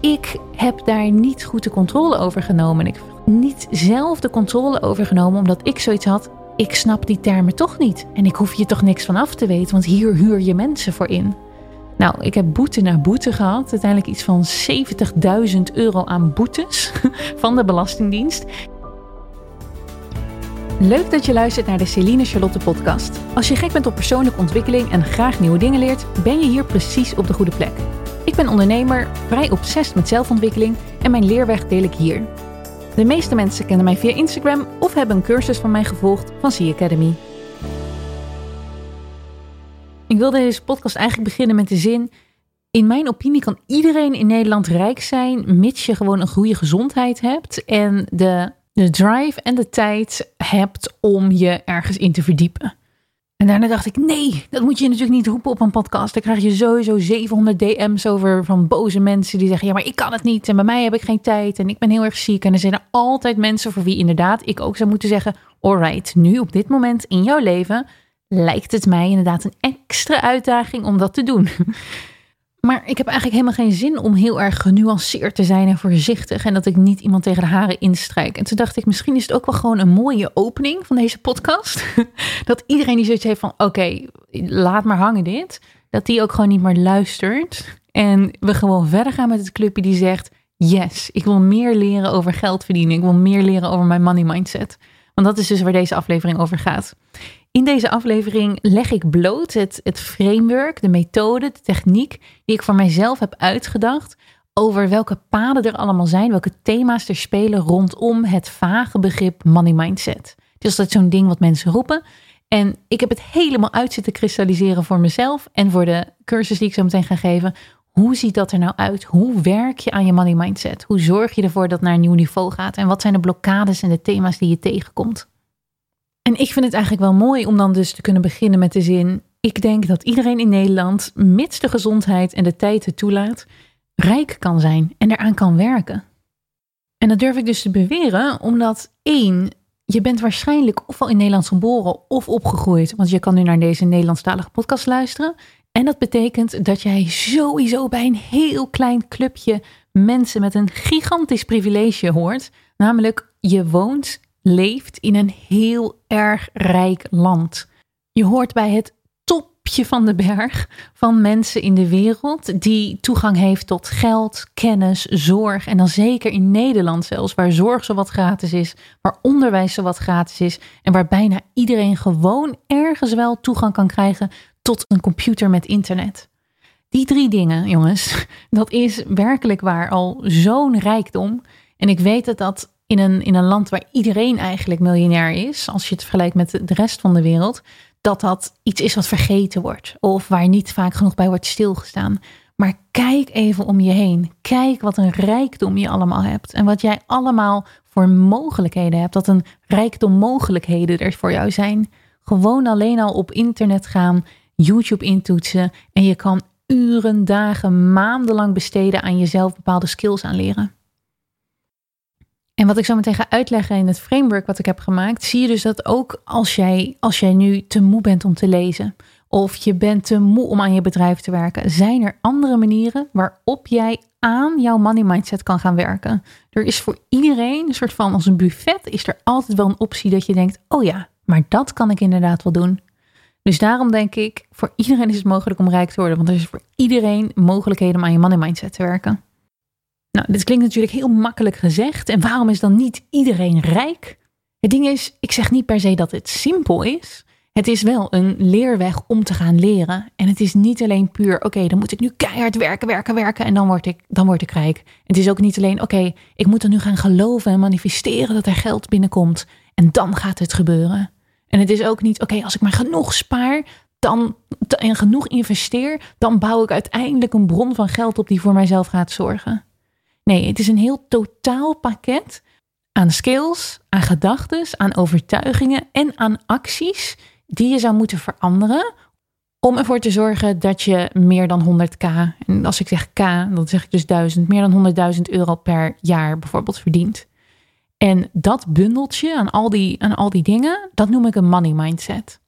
ik heb daar niet goed de controle over genomen. Ik heb niet zelf de controle over genomen, omdat ik zoiets had. Ik snap die termen toch niet. En ik hoef je toch niks van af te weten, want hier huur je mensen voor in. Nou, ik heb boete na boete gehad. Uiteindelijk iets van 70.000 euro aan boetes van de Belastingdienst. Leuk dat je luistert naar de Celine Charlotte podcast. Als je gek bent op persoonlijke ontwikkeling en graag nieuwe dingen leert, ben je hier precies op de goede plek. Ik ben ondernemer, vrij obsessief met zelfontwikkeling en mijn leerweg deel ik hier. De meeste mensen kennen mij via Instagram of hebben een cursus van mij gevolgd van C Academy. Ik wilde deze podcast eigenlijk beginnen met de zin: in mijn opinie kan iedereen in Nederland rijk zijn, mits je gewoon een goede gezondheid hebt en de, de drive en de tijd hebt om je ergens in te verdiepen. En daarna dacht ik, nee, dat moet je natuurlijk niet roepen op een podcast. Dan krijg je sowieso 700 DM's over van boze mensen die zeggen, ja, maar ik kan het niet. En bij mij heb ik geen tijd en ik ben heel erg ziek. En er zijn er altijd mensen voor wie inderdaad ik ook zou moeten zeggen, alright, nu op dit moment in jouw leven lijkt het mij inderdaad een extra uitdaging om dat te doen. Maar ik heb eigenlijk helemaal geen zin om heel erg genuanceerd te zijn en voorzichtig. En dat ik niet iemand tegen de haren instrijk. En toen dacht ik, misschien is het ook wel gewoon een mooie opening van deze podcast. Dat iedereen die zoiets heeft van, oké, laat maar hangen dit. Dat die ook gewoon niet meer luistert. En we gewoon verder gaan met het clubje die zegt, yes, ik wil meer leren over geld verdienen. Ik wil meer leren over mijn money mindset. Want dat is dus waar deze aflevering over gaat. In deze aflevering leg ik bloot het, het framework, de methode, de techniek die ik voor mijzelf heb uitgedacht over welke paden er allemaal zijn, welke thema's er spelen rondom het vage begrip money mindset. Dus dat is zo'n ding wat mensen roepen. En ik heb het helemaal uit zitten kristalliseren voor mezelf en voor de cursus die ik zo meteen ga geven. Hoe ziet dat er nou uit? Hoe werk je aan je money mindset? Hoe zorg je ervoor dat het naar een nieuw niveau gaat? En wat zijn de blokkades en de thema's die je tegenkomt? En ik vind het eigenlijk wel mooi om dan dus te kunnen beginnen met de zin: ik denk dat iedereen in Nederland, mits de gezondheid en de tijd het toelaat, rijk kan zijn en eraan kan werken. En dat durf ik dus te beweren, omdat één, je bent waarschijnlijk ofwel in Nederland geboren of opgegroeid, want je kan nu naar deze Nederlandstalige podcast luisteren. En dat betekent dat jij sowieso bij een heel klein clubje mensen met een gigantisch privilege hoort, namelijk je woont leeft in een heel erg rijk land. Je hoort bij het topje van de berg van mensen in de wereld die toegang heeft tot geld, kennis, zorg. En dan zeker in Nederland zelfs, waar zorg zo wat gratis is, waar onderwijs zo wat gratis is en waar bijna iedereen gewoon ergens wel toegang kan krijgen tot een computer met internet. Die drie dingen, jongens, dat is werkelijk waar al zo'n rijkdom. En ik weet dat dat in een, in een land waar iedereen eigenlijk miljonair is, als je het vergelijkt met de rest van de wereld, dat dat iets is wat vergeten wordt of waar niet vaak genoeg bij wordt stilgestaan. Maar kijk even om je heen. Kijk wat een rijkdom je allemaal hebt en wat jij allemaal voor mogelijkheden hebt. Dat een rijkdom mogelijkheden er voor jou zijn. Gewoon alleen al op internet gaan, YouTube intoetsen en je kan uren, dagen, maandenlang besteden aan jezelf bepaalde skills aanleren. En wat ik zo meteen ga uitleggen in het framework wat ik heb gemaakt, zie je dus dat ook als jij, als jij nu te moe bent om te lezen, of je bent te moe om aan je bedrijf te werken, zijn er andere manieren waarop jij aan jouw money mindset kan gaan werken. Er is voor iedereen een soort van als een buffet, is er altijd wel een optie dat je denkt, oh ja, maar dat kan ik inderdaad wel doen. Dus daarom denk ik, voor iedereen is het mogelijk om rijk te worden, want er is voor iedereen mogelijkheden om aan je money mindset te werken. Nou, dit klinkt natuurlijk heel makkelijk gezegd. En waarom is dan niet iedereen rijk? Het ding is, ik zeg niet per se dat het simpel is. Het is wel een leerweg om te gaan leren. En het is niet alleen puur, oké, dan moet ik nu keihard werken, werken, werken en dan word ik, dan word ik rijk. Het is ook niet alleen, oké, ik moet er nu gaan geloven en manifesteren dat er geld binnenkomt. En dan gaat het gebeuren. En het is ook niet, oké, als ik maar genoeg spaar, dan, en genoeg investeer, dan bouw ik uiteindelijk een bron van geld op die voor mijzelf gaat zorgen. Nee, het is een heel totaal pakket aan skills, aan gedachten, aan overtuigingen en aan acties die je zou moeten veranderen om ervoor te zorgen dat je meer dan 100k, en als ik zeg k, dan zeg ik dus 1000, meer dan 100.000 euro per jaar bijvoorbeeld verdient. En dat bundeltje aan al, die, aan al die dingen, dat noem ik een money mindset.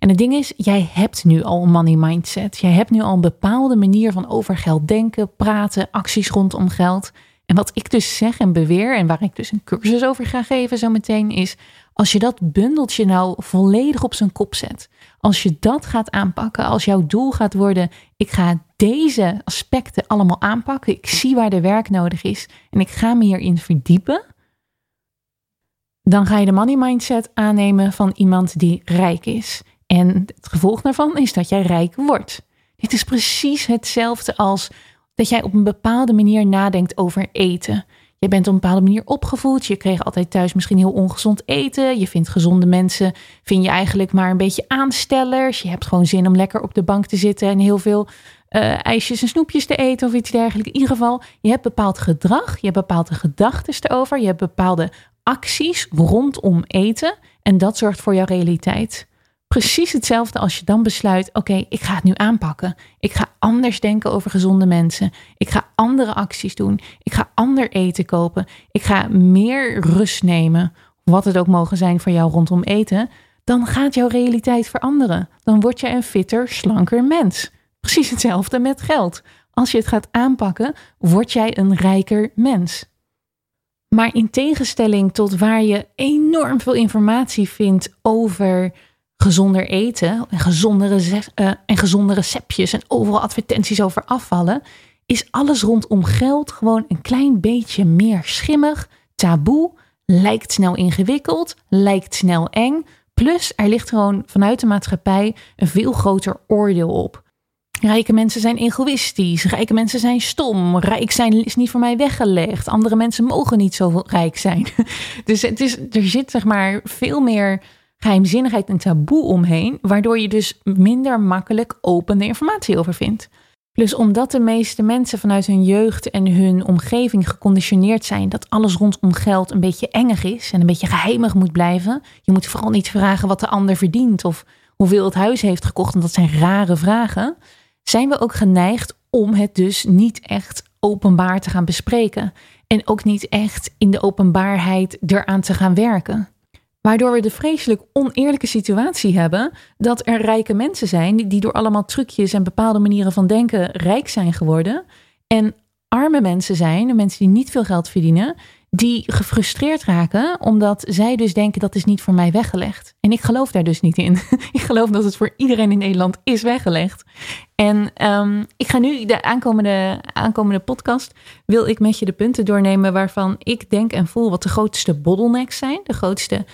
En het ding is, jij hebt nu al een money mindset. Jij hebt nu al een bepaalde manier van over geld denken, praten, acties rondom geld. En wat ik dus zeg en beweer, en waar ik dus een cursus over ga geven zo meteen, is als je dat bundeltje nou volledig op zijn kop zet. Als je dat gaat aanpakken, als jouw doel gaat worden, ik ga deze aspecten allemaal aanpakken. Ik zie waar de werk nodig is en ik ga me hierin verdiepen. Dan ga je de money mindset aannemen van iemand die rijk is. En het gevolg daarvan is dat jij rijk wordt. Dit is precies hetzelfde als dat jij op een bepaalde manier nadenkt over eten. Je bent op een bepaalde manier opgevoed. Je kreeg altijd thuis misschien heel ongezond eten. Je vindt gezonde mensen, vind je eigenlijk maar een beetje aanstellers. Je hebt gewoon zin om lekker op de bank te zitten en heel veel uh, ijsjes en snoepjes te eten of iets dergelijks. In ieder geval, je hebt bepaald gedrag, je hebt bepaalde gedachten erover, je hebt bepaalde acties rondom eten en dat zorgt voor jouw realiteit. Precies hetzelfde als je dan besluit: oké, ik ga het nu aanpakken. Ik ga anders denken over gezonde mensen. Ik ga andere acties doen. Ik ga ander eten kopen. Ik ga meer rust nemen, wat het ook mogen zijn voor jou rondom eten. Dan gaat jouw realiteit veranderen. Dan word je een fitter, slanker mens. Precies hetzelfde met geld. Als je het gaat aanpakken, word jij een rijker mens. Maar in tegenstelling tot waar je enorm veel informatie vindt over gezonder eten en gezondere, uh, en gezonde receptjes en overal advertenties over afvallen, is alles rondom geld gewoon een klein beetje meer schimmig, taboe, lijkt snel ingewikkeld, lijkt snel eng. Plus er ligt gewoon vanuit de maatschappij een veel groter oordeel op. Rijke mensen zijn egoïstisch. Rijke mensen zijn stom. Rijk zijn is niet voor mij weggelegd. Andere mensen mogen niet zo rijk zijn. Dus het is, er zit zeg maar veel meer geheimzinnigheid en taboe omheen, waardoor je dus minder makkelijk open informatie over vindt. Plus omdat de meeste mensen vanuit hun jeugd en hun omgeving geconditioneerd zijn dat alles rondom geld een beetje engig is en een beetje geheimig moet blijven. Je moet vooral niet vragen wat de ander verdient of hoeveel het huis heeft gekocht, want dat zijn rare vragen. Zijn we ook geneigd om het dus niet echt openbaar te gaan bespreken en ook niet echt in de openbaarheid eraan te gaan werken. Waardoor we de vreselijk oneerlijke situatie hebben dat er rijke mensen zijn die door allemaal trucjes en bepaalde manieren van denken rijk zijn geworden. En arme mensen zijn, mensen die niet veel geld verdienen, die gefrustreerd raken omdat zij dus denken dat is niet voor mij weggelegd. En ik geloof daar dus niet in. ik geloof dat het voor iedereen in Nederland is weggelegd. En um, ik ga nu de aankomende, aankomende podcast, wil ik met je de punten doornemen waarvan ik denk en voel wat de grootste bottlenecks zijn, de grootste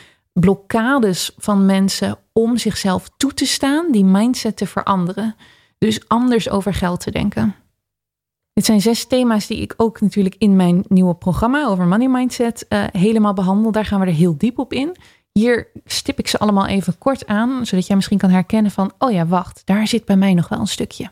blokkades van mensen om zichzelf toe te staan, die mindset te veranderen. Dus anders over geld te denken. Dit zijn zes thema's die ik ook natuurlijk in mijn nieuwe programma over money mindset uh, helemaal behandel. Daar gaan we er heel diep op in. Hier stip ik ze allemaal even kort aan, zodat jij misschien kan herkennen van, oh ja, wacht, daar zit bij mij nog wel een stukje.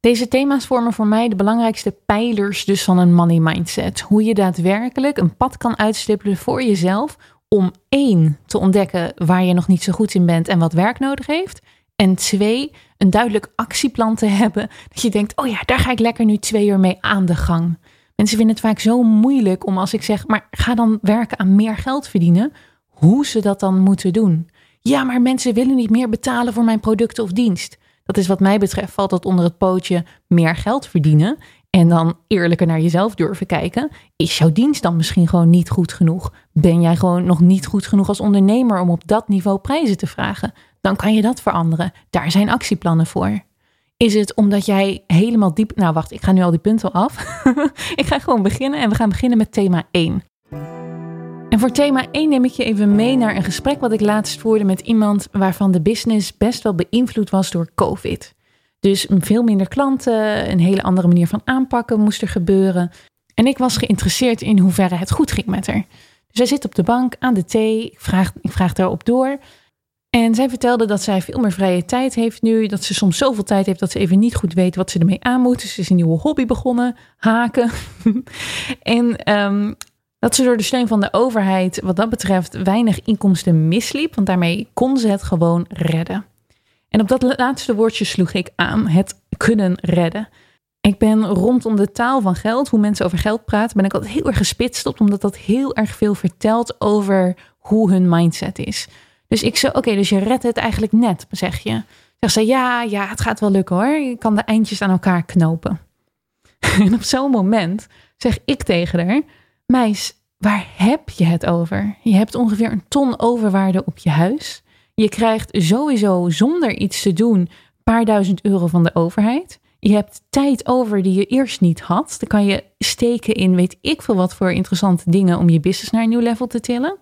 Deze thema's vormen voor mij de belangrijkste pijlers dus van een money mindset. Hoe je daadwerkelijk een pad kan uitstippelen voor jezelf om één te ontdekken waar je nog niet zo goed in bent en wat werk nodig heeft. En twee, een duidelijk actieplan te hebben. Dat je denkt, oh ja, daar ga ik lekker nu twee uur mee aan de gang. Mensen vinden het vaak zo moeilijk om als ik zeg, maar ga dan werken aan meer geld verdienen, hoe ze dat dan moeten doen. Ja, maar mensen willen niet meer betalen voor mijn product of dienst. Dat is wat mij betreft, valt dat onder het pootje meer geld verdienen. En dan eerlijker naar jezelf durven kijken. Is jouw dienst dan misschien gewoon niet goed genoeg? Ben jij gewoon nog niet goed genoeg als ondernemer om op dat niveau prijzen te vragen? Dan kan je dat veranderen. Daar zijn actieplannen voor. Is het omdat jij helemaal diep. Nou, wacht, ik ga nu al die punten af. ik ga gewoon beginnen en we gaan beginnen met thema 1. En voor thema 1 neem ik je even mee naar een gesprek wat ik laatst voerde met iemand waarvan de business best wel beïnvloed was door COVID. Dus veel minder klanten, een hele andere manier van aanpakken moest er gebeuren. En ik was geïnteresseerd in hoeverre het goed ging met haar. Dus zij zit op de bank aan de thee. Ik vraag, ik vraag daarop door. En zij vertelde dat zij veel meer vrije tijd heeft nu. Dat ze soms zoveel tijd heeft dat ze even niet goed weet wat ze ermee aan moet. Dus ze is een nieuwe hobby begonnen, haken. en ehm, dat ze door de steun van de overheid wat dat betreft weinig inkomsten misliep. Want daarmee kon ze het gewoon redden. En op dat laatste woordje sloeg ik aan, het kunnen redden. Ik ben rondom de taal van geld, hoe mensen over geld praten, ben ik altijd heel erg gespitst op, omdat dat heel erg veel vertelt over hoe hun mindset is. Dus ik zei, oké, dus je redt het eigenlijk net, zeg je. Zeg ze, ja, ja, het gaat wel lukken hoor. Je kan de eindjes aan elkaar knopen. En op zo'n moment zeg ik tegen haar, meis, waar heb je het over? Je hebt ongeveer een ton overwaarde op je huis. Je krijgt sowieso zonder iets te doen een paar duizend euro van de overheid. Je hebt tijd over die je eerst niet had. Dan kan je steken in weet ik veel wat voor interessante dingen om je business naar een nieuw level te tillen.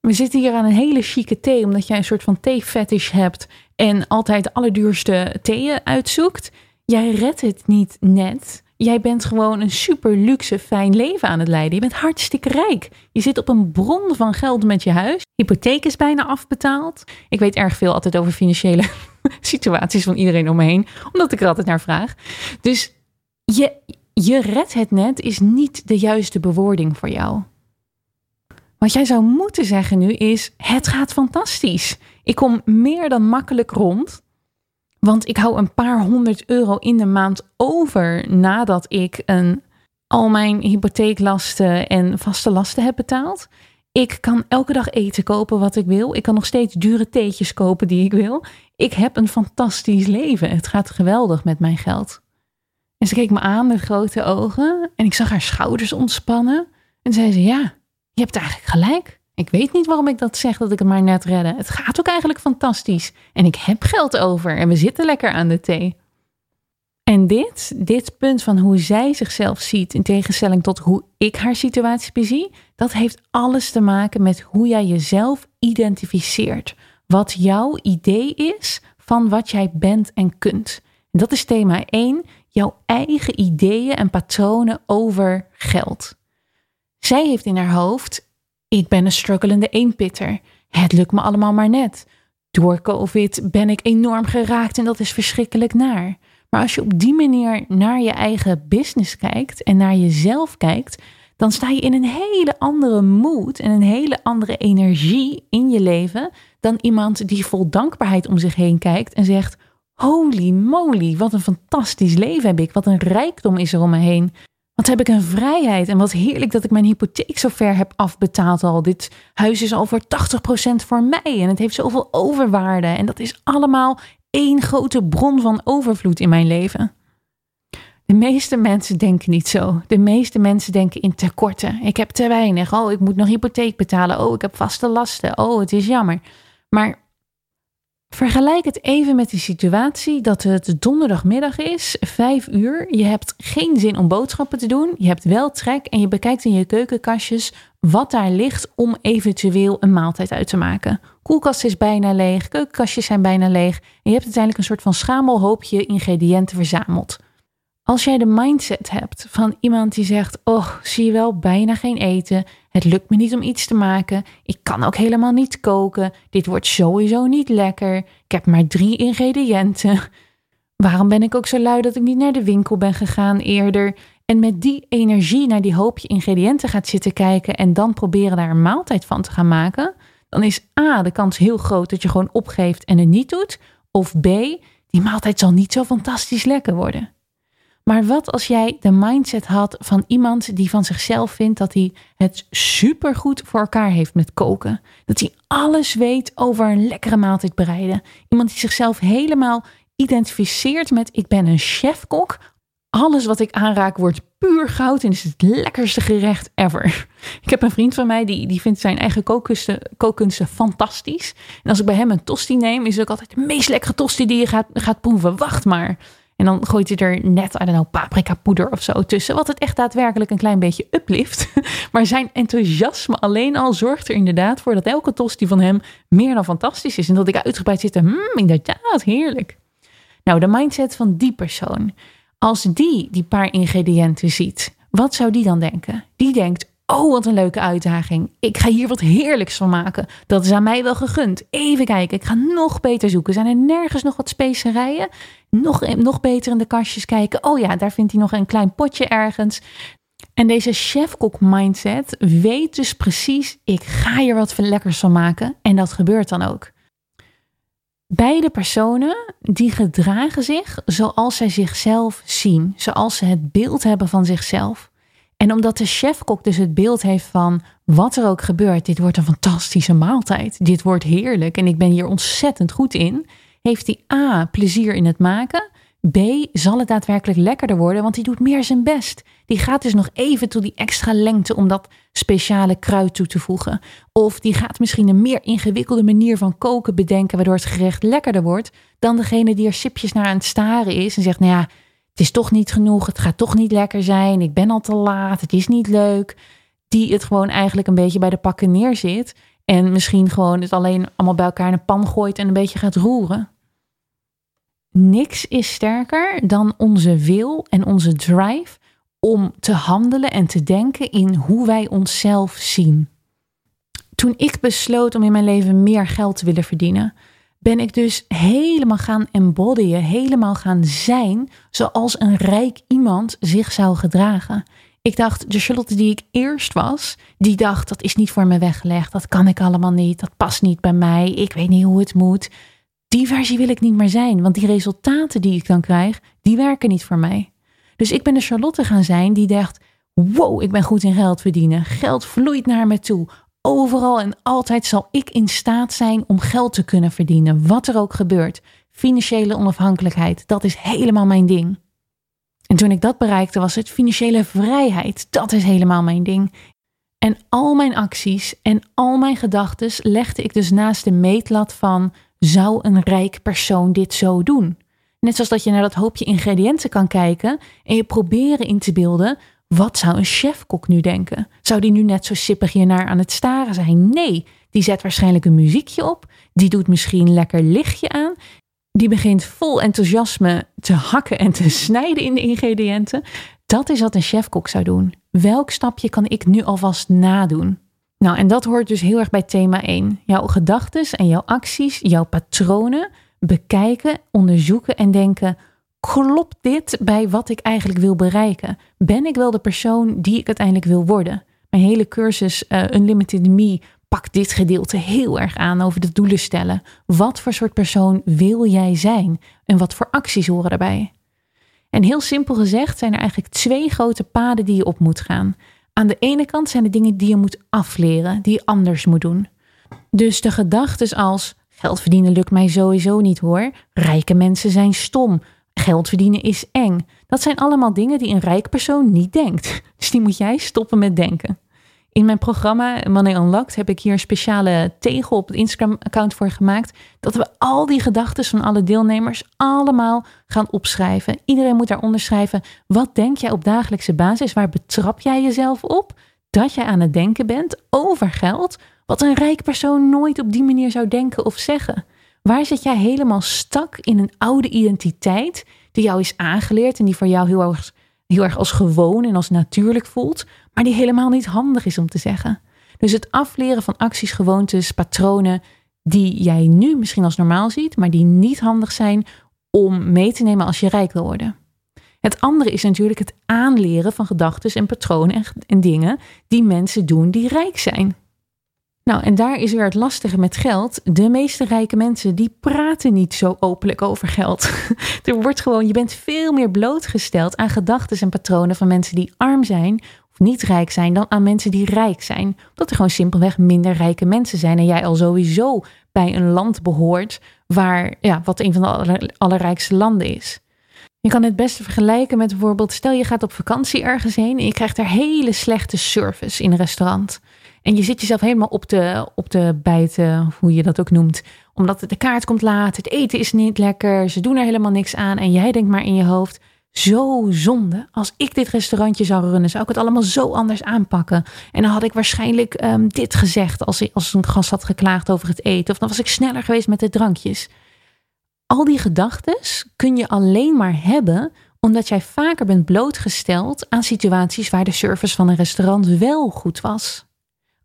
We zitten hier aan een hele chique thee, omdat jij een soort van thee-fetish hebt en altijd de allerduurste theeën uitzoekt. Jij redt het niet net. Jij bent gewoon een super luxe, fijn leven aan het leiden. Je bent hartstikke rijk. Je zit op een bron van geld met je huis. Hypotheek is bijna afbetaald. Ik weet erg veel altijd over financiële situaties van iedereen om me heen, omdat ik er altijd naar vraag. Dus je, je redt het net is niet de juiste bewoording voor jou. Wat jij zou moeten zeggen nu is: het gaat fantastisch. Ik kom meer dan makkelijk rond. Want ik hou een paar honderd euro in de maand over nadat ik een, al mijn hypotheeklasten en vaste lasten heb betaald. Ik kan elke dag eten kopen wat ik wil. Ik kan nog steeds dure theetjes kopen die ik wil. Ik heb een fantastisch leven. Het gaat geweldig met mijn geld. En ze keek me aan met grote ogen en ik zag haar schouders ontspannen. En zei ze: Ja, je hebt eigenlijk gelijk. Ik weet niet waarom ik dat zeg dat ik het maar net redde. Het gaat ook eigenlijk fantastisch. En ik heb geld over en we zitten lekker aan de thee. En dit, dit punt van hoe zij zichzelf ziet in tegenstelling tot hoe ik haar situatie bezie, dat heeft alles te maken met hoe jij jezelf identificeert. Wat jouw idee is van wat jij bent en kunt. Dat is thema 1, jouw eigen ideeën en patronen over geld. Zij heeft in haar hoofd, ik ben een struggelende eenpitter. Het lukt me allemaal maar net. Door COVID ben ik enorm geraakt en dat is verschrikkelijk naar. Maar als je op die manier naar je eigen business kijkt en naar jezelf kijkt, dan sta je in een hele andere mood en een hele andere energie in je leven dan iemand die vol dankbaarheid om zich heen kijkt en zegt: Holy moly, wat een fantastisch leven heb ik. Wat een rijkdom is er om me heen. Wat heb ik een vrijheid en wat heerlijk dat ik mijn hypotheek zo ver heb afbetaald al. Dit huis is al voor 80% voor mij en het heeft zoveel overwaarde. En dat is allemaal één grote bron van overvloed in mijn leven. De meeste mensen denken niet zo. De meeste mensen denken in tekorten. Ik heb te weinig. Oh, ik moet nog hypotheek betalen. Oh, ik heb vaste lasten. Oh, het is jammer. Maar vergelijk het even met die situatie dat het donderdagmiddag is, vijf uur. Je hebt geen zin om boodschappen te doen. Je hebt wel trek en je bekijkt in je keukenkastjes wat daar ligt om eventueel een maaltijd uit te maken. Koelkast is bijna leeg, keukenkastjes zijn bijna leeg en je hebt uiteindelijk een soort van schamelhoopje ingrediënten verzameld. Als jij de mindset hebt van iemand die zegt: Oh, zie je wel, bijna geen eten. Het lukt me niet om iets te maken. Ik kan ook helemaal niet koken. Dit wordt sowieso niet lekker. Ik heb maar drie ingrediënten. Waarom ben ik ook zo lui dat ik niet naar de winkel ben gegaan eerder? En met die energie naar die hoopje ingrediënten gaat zitten kijken en dan proberen daar een maaltijd van te gaan maken, dan is A de kans heel groot dat je gewoon opgeeft en het niet doet. Of B, die maaltijd zal niet zo fantastisch lekker worden. Maar wat als jij de mindset had van iemand die van zichzelf vindt dat hij het supergoed voor elkaar heeft met koken? Dat hij alles weet over een lekkere maaltijd bereiden. Iemand die zichzelf helemaal identificeert met ik ben een chefkok. Alles wat ik aanraak wordt puur goud en is het lekkerste gerecht ever. Ik heb een vriend van mij die, die vindt zijn eigen kookkunsten, kookkunsten fantastisch. En als ik bij hem een tosti neem, is het ook altijd de meest lekkere tosti die je gaat, gaat proeven. Wacht maar. En dan gooit hij er net, I don't know, paprika poeder of zo tussen. Wat het echt daadwerkelijk een klein beetje uplift. Maar zijn enthousiasme alleen al zorgt er inderdaad voor dat elke tosti van hem meer dan fantastisch is. En dat ik uitgebreid zit, hmm, inderdaad, heerlijk. Nou, de mindset van die persoon. Als die die paar ingrediënten ziet, wat zou die dan denken? Die denkt, Oh, wat een leuke uitdaging. Ik ga hier wat heerlijks van maken. Dat is aan mij wel gegund. Even kijken, ik ga nog beter zoeken. Zijn er nergens nog wat specerijen? Nog, nog beter in de kastjes kijken. Oh ja, daar vindt hij nog een klein potje ergens. En deze chefkok mindset weet dus precies, ik ga hier wat lekkers van maken. En dat gebeurt dan ook. Beide personen die gedragen zich zoals zij zichzelf zien, zoals ze het beeld hebben van zichzelf. En omdat de chefkok dus het beeld heeft van wat er ook gebeurt, dit wordt een fantastische maaltijd. Dit wordt heerlijk en ik ben hier ontzettend goed in. Heeft hij A, plezier in het maken. B, zal het daadwerkelijk lekkerder worden, want hij doet meer zijn best. Die gaat dus nog even tot die extra lengte om dat speciale kruid toe te voegen. Of die gaat misschien een meer ingewikkelde manier van koken bedenken, waardoor het gerecht lekkerder wordt, dan degene die er sipjes naar aan het staren is en zegt, nou ja, het is toch niet genoeg, het gaat toch niet lekker zijn, ik ben al te laat, het is niet leuk. Die het gewoon eigenlijk een beetje bij de pakken neerzit en misschien gewoon het alleen allemaal bij elkaar in een pan gooit en een beetje gaat roeren. Niks is sterker dan onze wil en onze drive om te handelen en te denken in hoe wij onszelf zien. Toen ik besloot om in mijn leven meer geld te willen verdienen, ben ik dus helemaal gaan embodyen, helemaal gaan zijn zoals een rijk iemand zich zou gedragen. Ik dacht, de Charlotte die ik eerst was, die dacht dat is niet voor me weggelegd, dat kan ik allemaal niet, dat past niet bij mij, ik weet niet hoe het moet. Die versie wil ik niet meer zijn, want die resultaten die ik dan krijg, die werken niet voor mij. Dus ik ben de Charlotte gaan zijn die dacht, wow, ik ben goed in geld verdienen, geld vloeit naar me toe. Overal en altijd zal ik in staat zijn om geld te kunnen verdienen, wat er ook gebeurt. Financiële onafhankelijkheid, dat is helemaal mijn ding. En toen ik dat bereikte, was het financiële vrijheid, dat is helemaal mijn ding. En al mijn acties en al mijn gedachten legde ik dus naast de meetlat van: zou een rijk persoon dit zo doen? Net zoals dat je naar dat hoopje ingrediënten kan kijken en je proberen in te beelden wat zou een chefkok nu denken? Zou die nu net zo sippig hiernaar aan het staren zijn? Nee, die zet waarschijnlijk een muziekje op. Die doet misschien lekker lichtje aan. Die begint vol enthousiasme te hakken en te snijden in de ingrediënten. Dat is wat een chefkok zou doen. Welk stapje kan ik nu alvast nadoen? Nou, en dat hoort dus heel erg bij thema 1. Jouw gedachten en jouw acties, jouw patronen bekijken, onderzoeken en denken: klopt dit bij wat ik eigenlijk wil bereiken? Ben ik wel de persoon die ik uiteindelijk wil worden? Mijn hele cursus uh, Unlimited Me pakt dit gedeelte heel erg aan over de doelen stellen. Wat voor soort persoon wil jij zijn en wat voor acties horen daarbij? En heel simpel gezegd zijn er eigenlijk twee grote paden die je op moet gaan. Aan de ene kant zijn de dingen die je moet afleren, die je anders moet doen. Dus de gedachten als geld verdienen lukt mij sowieso niet hoor. Rijke mensen zijn stom. Geld verdienen is eng. Dat zijn allemaal dingen die een rijk persoon niet denkt. Dus die moet jij stoppen met denken. In mijn programma Money Unlocked heb ik hier een speciale tegel op het Instagram-account voor gemaakt. Dat we al die gedachten van alle deelnemers allemaal gaan opschrijven. Iedereen moet daaronder schrijven. Wat denk jij op dagelijkse basis? Waar betrap jij jezelf op? Dat jij aan het denken bent over geld. Wat een rijk persoon nooit op die manier zou denken of zeggen. Waar zit jij helemaal stak in een oude identiteit die jou is aangeleerd en die voor jou heel erg, heel erg als gewoon en als natuurlijk voelt, maar die helemaal niet handig is om te zeggen? Dus het afleren van acties, gewoontes, patronen die jij nu misschien als normaal ziet, maar die niet handig zijn om mee te nemen als je rijk wil worden. Het andere is natuurlijk het aanleren van gedachten en patronen en, en dingen die mensen doen die rijk zijn. Nou, en daar is weer het lastige met geld. De meeste rijke mensen die praten niet zo openlijk over geld. er wordt gewoon, je bent veel meer blootgesteld aan gedachten en patronen van mensen die arm zijn of niet rijk zijn dan aan mensen die rijk zijn. Omdat er gewoon simpelweg minder rijke mensen zijn en jij al sowieso bij een land behoort waar, ja, wat een van de allerrijkste landen is. Je kan het beste vergelijken met bijvoorbeeld, stel je gaat op vakantie ergens heen en je krijgt daar hele slechte service in een restaurant. En je zit jezelf helemaal op de, op de bijten, hoe je dat ook noemt. Omdat de kaart komt laat, het eten is niet lekker, ze doen er helemaal niks aan. En jij denkt maar in je hoofd, zo zonde. Als ik dit restaurantje zou runnen, zou ik het allemaal zo anders aanpakken. En dan had ik waarschijnlijk ehm, dit gezegd als, als een gast had geklaagd over het eten. Of dan was ik sneller geweest met de drankjes. Al die gedachten kun je alleen maar hebben omdat jij vaker bent blootgesteld aan situaties waar de service van een restaurant wel goed was.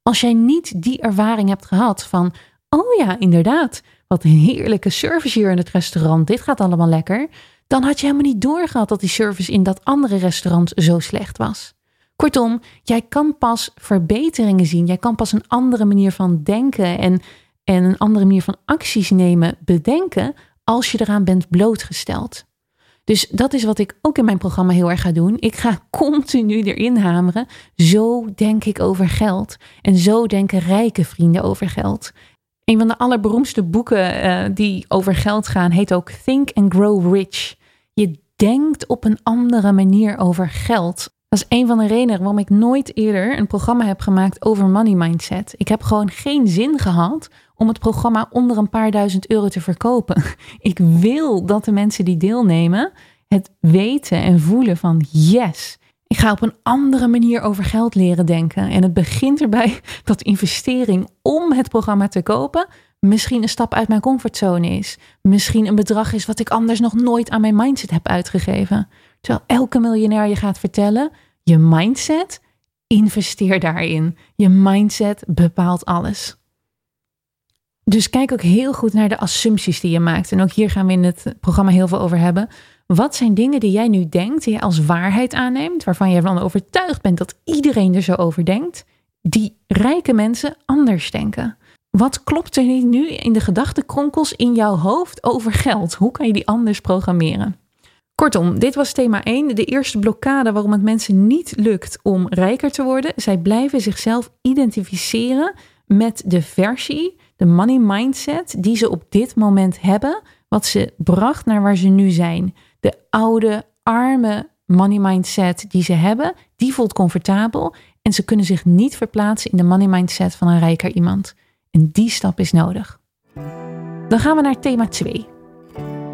Als jij niet die ervaring hebt gehad van, oh ja, inderdaad, wat een heerlijke service hier in het restaurant, dit gaat allemaal lekker, dan had je helemaal niet doorgehad dat die service in dat andere restaurant zo slecht was. Kortom, jij kan pas verbeteringen zien, jij kan pas een andere manier van denken en, en een andere manier van acties nemen bedenken als je eraan bent blootgesteld. Dus dat is wat ik ook in mijn programma heel erg ga doen. Ik ga continu erin hameren. Zo denk ik over geld. En zo denken rijke vrienden over geld. Een van de allerberoemdste boeken uh, die over geld gaan heet ook Think and Grow Rich. Je denkt op een andere manier over geld. Dat is een van de redenen waarom ik nooit eerder een programma heb gemaakt over money mindset. Ik heb gewoon geen zin gehad om het programma onder een paar duizend euro te verkopen. Ik wil dat de mensen die deelnemen het weten en voelen van yes, ik ga op een andere manier over geld leren denken. En het begint erbij dat investering om het programma te kopen misschien een stap uit mijn comfortzone is. Misschien een bedrag is wat ik anders nog nooit aan mijn mindset heb uitgegeven. Terwijl elke miljonair je gaat vertellen, je mindset, investeer daarin. Je mindset bepaalt alles. Dus kijk ook heel goed naar de assumpties die je maakt. En ook hier gaan we in het programma heel veel over hebben. Wat zijn dingen die jij nu denkt, die je als waarheid aanneemt, waarvan je ervan overtuigd bent dat iedereen er zo over denkt, die rijke mensen anders denken? Wat klopt er niet nu in de gedachtenkronkels in jouw hoofd over geld? Hoe kan je die anders programmeren? Kortom, dit was thema 1. De eerste blokkade waarom het mensen niet lukt om rijker te worden. Zij blijven zichzelf identificeren met de versie, de money mindset, die ze op dit moment hebben, wat ze bracht naar waar ze nu zijn. De oude, arme money mindset die ze hebben, die voelt comfortabel en ze kunnen zich niet verplaatsen in de money mindset van een rijker iemand. En die stap is nodig. Dan gaan we naar thema 2.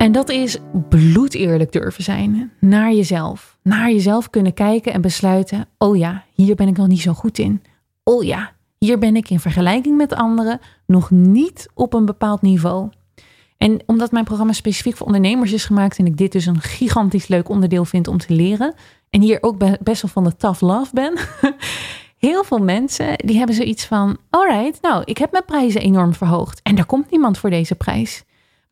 En dat is bloedeerlijk durven zijn naar jezelf. Naar jezelf kunnen kijken en besluiten: oh ja, hier ben ik nog niet zo goed in. Oh ja, hier ben ik in vergelijking met anderen nog niet op een bepaald niveau. En omdat mijn programma specifiek voor ondernemers is gemaakt en ik dit dus een gigantisch leuk onderdeel vind om te leren, en hier ook best wel van de tough love ben, heel veel mensen die hebben zoiets van: alright, nou, ik heb mijn prijzen enorm verhoogd en er komt niemand voor deze prijs.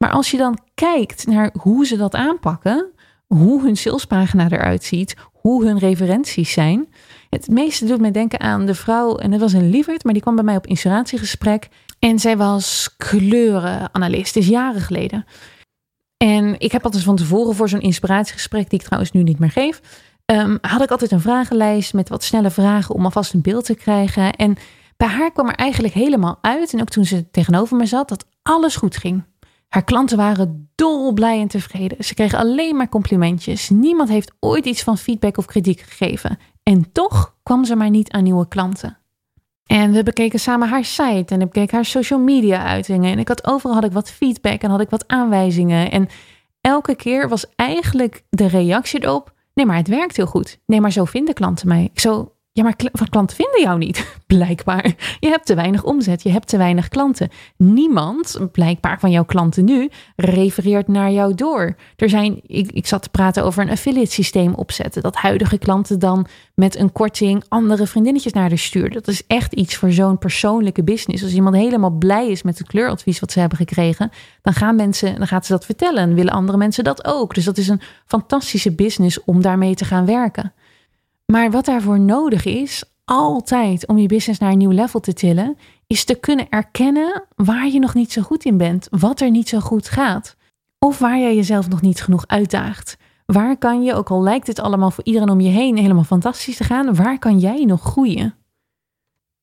Maar als je dan kijkt naar hoe ze dat aanpakken, hoe hun salespagina eruit ziet, hoe hun referenties zijn. Het meeste doet me denken aan de vrouw, en dat was een lieverd, maar die kwam bij mij op inspiratiegesprek. En zij was kleurenanalist, is jaren geleden. En ik heb altijd van tevoren voor zo'n inspiratiegesprek, die ik trouwens nu niet meer geef, um, had ik altijd een vragenlijst met wat snelle vragen om alvast een beeld te krijgen. En bij haar kwam er eigenlijk helemaal uit, en ook toen ze tegenover me zat, dat alles goed ging. Haar klanten waren dolblij en tevreden. Ze kregen alleen maar complimentjes. Niemand heeft ooit iets van feedback of kritiek gegeven. En toch kwam ze maar niet aan nieuwe klanten. En we bekeken samen haar site en ik bekeek haar social media uitingen. En ik had overal had ik wat feedback en had ik wat aanwijzingen. En elke keer was eigenlijk de reactie erop: nee, maar het werkt heel goed. Nee, maar zo vinden klanten mij. Zo, ja, maar klanten vinden jou niet, blijkbaar. Je hebt te weinig omzet, je hebt te weinig klanten. Niemand, blijkbaar van jouw klanten nu, refereert naar jou door. Er zijn, ik, ik zat te praten over een affiliate systeem opzetten. Dat huidige klanten dan met een korting andere vriendinnetjes naar de sturen. Dat is echt iets voor zo'n persoonlijke business. Als iemand helemaal blij is met het kleuradvies wat ze hebben gekregen, dan gaan mensen, dan gaat ze dat vertellen en willen andere mensen dat ook. Dus dat is een fantastische business om daarmee te gaan werken. Maar wat daarvoor nodig is, altijd om je business naar een nieuw level te tillen, is te kunnen erkennen waar je nog niet zo goed in bent, wat er niet zo goed gaat. Of waar jij jezelf nog niet genoeg uitdaagt. Waar kan je, ook al lijkt het allemaal voor iedereen om je heen helemaal fantastisch te gaan, waar kan jij nog groeien?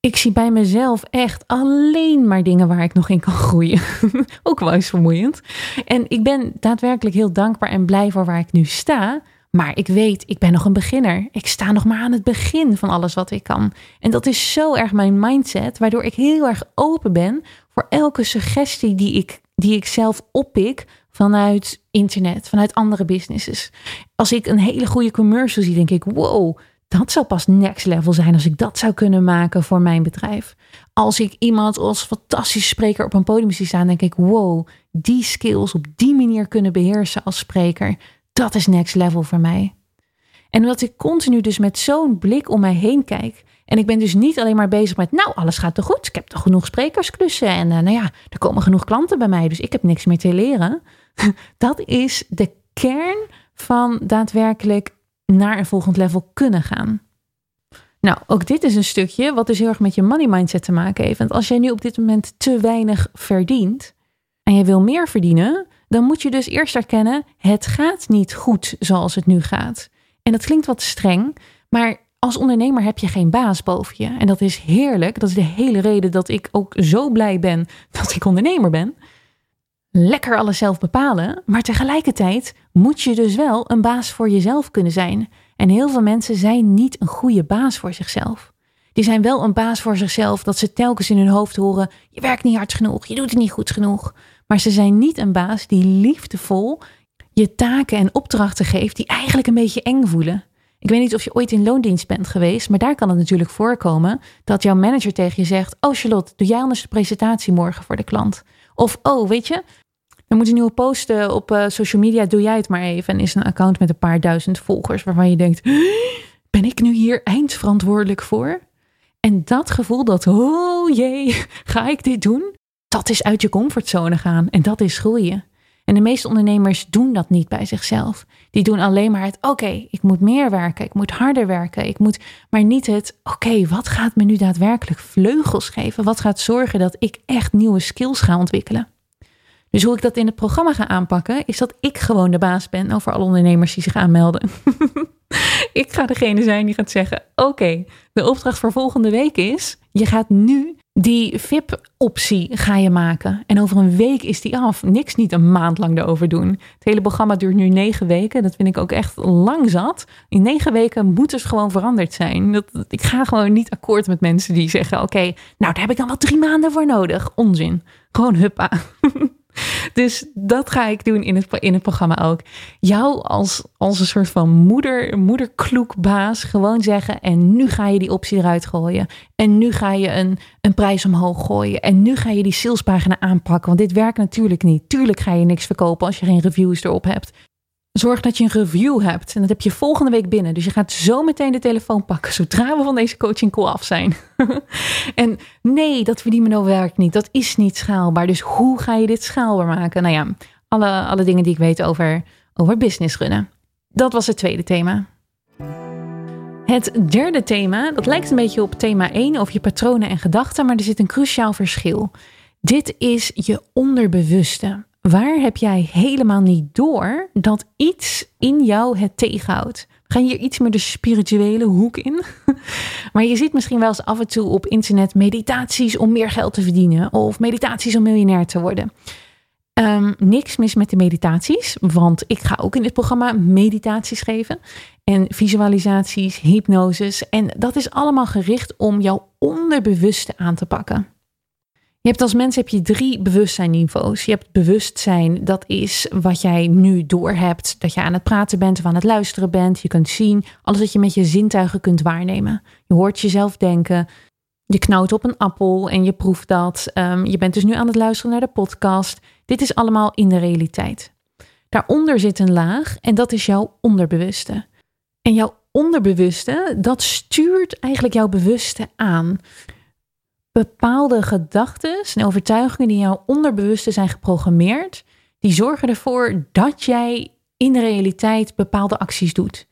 Ik zie bij mezelf echt alleen maar dingen waar ik nog in kan groeien. ook wel eens vermoeiend. En ik ben daadwerkelijk heel dankbaar en blij voor waar ik nu sta. Maar ik weet, ik ben nog een beginner. Ik sta nog maar aan het begin van alles wat ik kan. En dat is zo erg mijn mindset, waardoor ik heel erg open ben voor elke suggestie die ik, die ik zelf oppik vanuit internet, vanuit andere businesses. Als ik een hele goede commercial zie, denk ik: wow, dat zou pas next level zijn als ik dat zou kunnen maken voor mijn bedrijf. Als ik iemand als fantastische spreker op een podium zie staan, denk ik: wow, die skills op die manier kunnen beheersen als spreker dat is next level voor mij. En omdat ik continu dus met zo'n blik om mij heen kijk. En ik ben dus niet alleen maar bezig met, nou, alles gaat toch goed. Ik heb toch genoeg sprekersklussen. En uh, nou ja, er komen genoeg klanten bij mij. Dus ik heb niks meer te leren. Dat is de kern van daadwerkelijk naar een volgend level kunnen gaan. Nou, ook dit is een stukje wat dus heel erg met je money mindset te maken heeft. Want als jij nu op dit moment te weinig verdient en je wil meer verdienen, dan moet je dus eerst erkennen: het gaat niet goed zoals het nu gaat. En dat klinkt wat streng, maar als ondernemer heb je geen baas boven je. En dat is heerlijk. Dat is de hele reden dat ik ook zo blij ben dat ik ondernemer ben. Lekker alles zelf bepalen, maar tegelijkertijd moet je dus wel een baas voor jezelf kunnen zijn. En heel veel mensen zijn niet een goede baas voor zichzelf. Die zijn wel een baas voor zichzelf dat ze telkens in hun hoofd horen: je werkt niet hard genoeg, je doet het niet goed genoeg. Maar ze zijn niet een baas die liefdevol je taken en opdrachten geeft die eigenlijk een beetje eng voelen. Ik weet niet of je ooit in loondienst bent geweest, maar daar kan het natuurlijk voorkomen dat jouw manager tegen je zegt: Oh Charlotte, doe jij anders de presentatie morgen voor de klant? Of oh, weet je, er moet een nieuwe posten op uh, social media, doe jij het maar even. En is een account met een paar duizend volgers waarvan je denkt: Ben ik nu hier eindverantwoordelijk voor? En dat gevoel dat, oh jee, ga ik dit doen? Dat is uit je comfortzone gaan en dat is groeien. En de meeste ondernemers doen dat niet bij zichzelf. Die doen alleen maar het, oké, ik moet meer werken, ik moet harder werken, ik moet, maar niet het, oké, wat gaat me nu daadwerkelijk vleugels geven? Wat gaat zorgen dat ik echt nieuwe skills ga ontwikkelen? Dus hoe ik dat in het programma ga aanpakken, is dat ik gewoon de baas ben over alle ondernemers die zich aanmelden. ik ga degene zijn die gaat zeggen: Oké, de opdracht voor volgende week is: je gaat nu die VIP-optie ga je maken. En over een week is die af. Niks niet een maand lang erover doen. Het hele programma duurt nu negen weken. Dat vind ik ook echt lang zat. In negen weken moet het gewoon veranderd zijn. Dat, ik ga gewoon niet akkoord met mensen die zeggen: Oké, nou daar heb ik dan wel drie maanden voor nodig. Onzin. Gewoon huppa. Dus dat ga ik doen in het, in het programma ook. Jou als, als een soort van moeder, moederkloekbaas gewoon zeggen. En nu ga je die optie eruit gooien. En nu ga je een, een prijs omhoog gooien. En nu ga je die salespagina aanpakken. Want dit werkt natuurlijk niet. Tuurlijk ga je niks verkopen als je geen reviews erop hebt. Zorg dat je een review hebt. En dat heb je volgende week binnen. Dus je gaat zo meteen de telefoon pakken. Zodra we van deze coaching call af zijn. en nee, dat verdienen werkt niet. Dat is niet schaalbaar. Dus hoe ga je dit schaalbaar maken? Nou ja, alle, alle dingen die ik weet over, over business runnen. Dat was het tweede thema. Het derde thema, dat lijkt een beetje op thema 1 over je patronen en gedachten, maar er zit een cruciaal verschil. Dit is je onderbewuste. Waar heb jij helemaal niet door dat iets in jou het tegenhoudt? We gaan hier iets meer de spirituele hoek in. Maar je ziet misschien wel eens af en toe op internet meditaties om meer geld te verdienen of meditaties om miljonair te worden. Um, niks mis met de meditaties, want ik ga ook in dit programma meditaties geven en visualisaties, hypnoses. En dat is allemaal gericht om jouw onderbewuste aan te pakken. Je hebt als mens heb je drie bewustzijnniveaus. Je hebt bewustzijn, dat is wat jij nu doorhebt. Dat je aan het praten bent of aan het luisteren bent. Je kunt zien, alles wat je met je zintuigen kunt waarnemen. Je hoort jezelf denken. Je knauwt op een appel en je proeft dat. Ehm, je bent dus nu aan het luisteren naar de podcast. Dit is allemaal in de realiteit. Daaronder zit een laag en dat is jouw onderbewuste. En jouw onderbewuste, dat stuurt eigenlijk jouw bewuste aan bepaalde gedachten en overtuigingen die in jouw onderbewuste zijn geprogrammeerd, die zorgen ervoor dat jij in de realiteit bepaalde acties doet.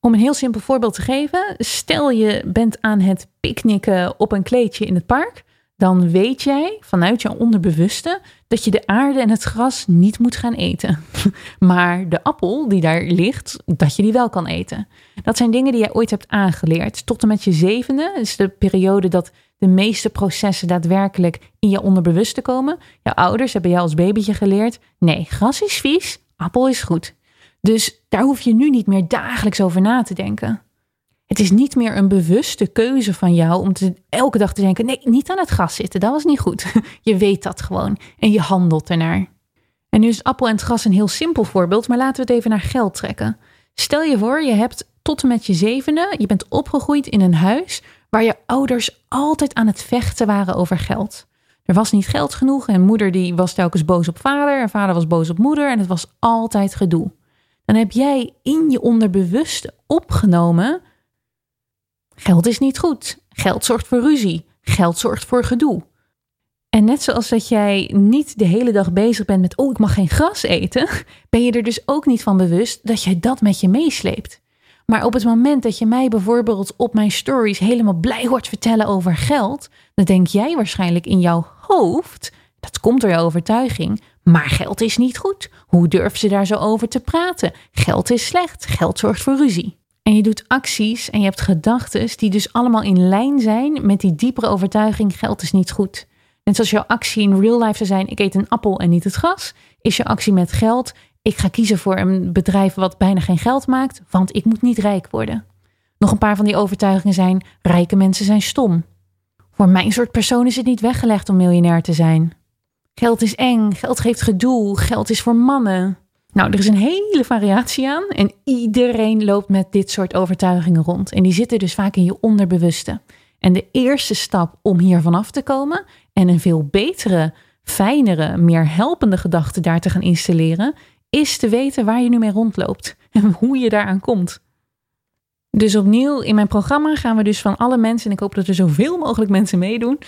Om een heel simpel voorbeeld te geven, stel je bent aan het picknicken op een kleedje in het park, dan weet jij vanuit jouw onderbewuste dat je de aarde en het gras niet moet gaan eten. Maar de appel die daar ligt, dat je die wel kan eten. Dat zijn dingen die jij ooit hebt aangeleerd. Tot en met je zevende, is de periode dat de meeste processen daadwerkelijk in je onderbewuste komen. Jouw ouders hebben jou als babytje geleerd: nee, gras is vies, appel is goed. Dus daar hoef je nu niet meer dagelijks over na te denken. Het is niet meer een bewuste keuze van jou om te, elke dag te denken: nee, niet aan het gras zitten, dat was niet goed. Je weet dat gewoon en je handelt ernaar. En nu is appel en het gras een heel simpel voorbeeld, maar laten we het even naar geld trekken. Stel je voor, je hebt tot en met je zevende, je bent opgegroeid in een huis waar je ouders altijd aan het vechten waren over geld. Er was niet geld genoeg en moeder die was telkens boos op vader en vader was boos op moeder en het was altijd gedoe. Dan heb jij in je onderbewuste opgenomen: geld is niet goed, geld zorgt voor ruzie, geld zorgt voor gedoe. En net zoals dat jij niet de hele dag bezig bent met, oh, ik mag geen gras eten, ben je er dus ook niet van bewust dat jij dat met je meesleept. Maar op het moment dat je mij bijvoorbeeld op mijn stories helemaal blij hoort vertellen over geld, dan denk jij waarschijnlijk in jouw hoofd, dat komt door jouw overtuiging, Maar geld is niet goed. Hoe durven ze daar zo over te praten? Geld is slecht. Geld zorgt voor ruzie. En je doet acties en je hebt gedachten die dus allemaal in lijn zijn met die diepere overtuiging: geld is niet goed. Net zoals jouw actie in real life zou zijn: ik eet een appel en niet het gras, is je actie met geld: ik ga kiezen voor een bedrijf wat bijna geen geld maakt, want ik moet niet rijk worden. Nog een paar van die overtuigingen zijn: rijke mensen zijn stom. Voor mijn soort persoon is het niet weggelegd om miljonair te zijn. Geld is eng, geld geeft gedoe, geld is voor mannen. Nou, er is een hele variatie aan en iedereen loopt met dit soort overtuigingen rond. En die zitten dus vaak in je onderbewuste. En de eerste stap om hier vanaf te komen en een veel betere, fijnere, meer helpende gedachte daar te gaan installeren, is te weten waar je nu mee rondloopt en hoe je daaraan komt. Dus opnieuw, in mijn programma gaan we dus van alle mensen, en ik hoop dat er zoveel mogelijk mensen meedoen,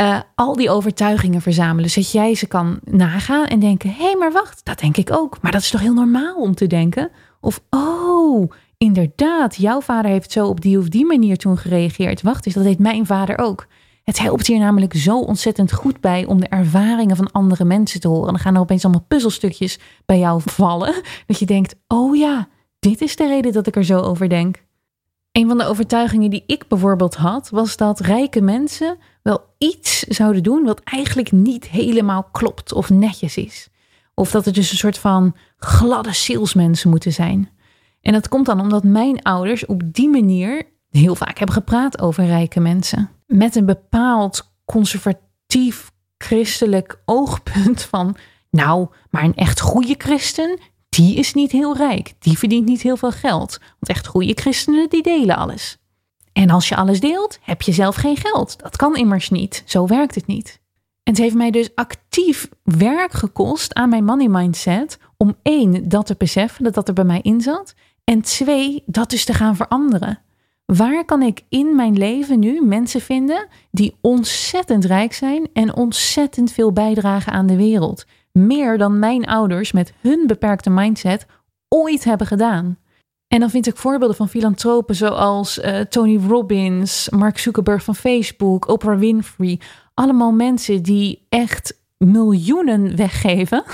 uh, al die overtuigingen verzamelen. Zodat jij ze kan nagaan en denken: hé, hey, maar wacht, dat denk ik ook. Maar dat is toch heel normaal om te denken? Of, oh, inderdaad, jouw vader heeft zo op die of die manier toen gereageerd. Wacht eens, dat deed mijn vader ook. Het helpt hier namelijk zo ontzettend goed bij om de ervaringen van andere mensen te horen. Dan gaan er opeens allemaal puzzelstukjes bij jou vallen. Dat je denkt: oh ja, dit is de reden dat ik er zo over denk. Een van de overtuigingen die ik bijvoorbeeld had, was dat rijke mensen wel iets zouden doen wat eigenlijk niet helemaal klopt of netjes is. Of dat het dus een soort van gladde salesmensen moeten zijn. En dat komt dan omdat mijn ouders op die manier heel vaak hebben gepraat over rijke mensen. Met een bepaald conservatief christelijk oogpunt van, nou, maar een echt goede christen, die is niet heel rijk. Die verdient niet heel veel geld. Want echt goede christenen, die delen alles. En als je alles deelt, heb je zelf geen geld. Dat kan immers niet. Zo werkt het niet. En het heeft mij dus actief werk gekost aan mijn money mindset. Om één, dat te beseffen, dat dat er bij mij in zat. En twee, dat dus te gaan veranderen. Waar kan ik in mijn leven nu mensen vinden die ontzettend rijk zijn en ontzettend veel bijdragen aan de wereld? meer dan mijn ouders met hun beperkte mindset ooit hebben gedaan. En dan vind ik voorbeelden van filantropen zoals uh, Tony Robbins, Mark Zuckerberg van Facebook, Oprah Winfrey. Allemaal mensen die echt miljoenen weggeven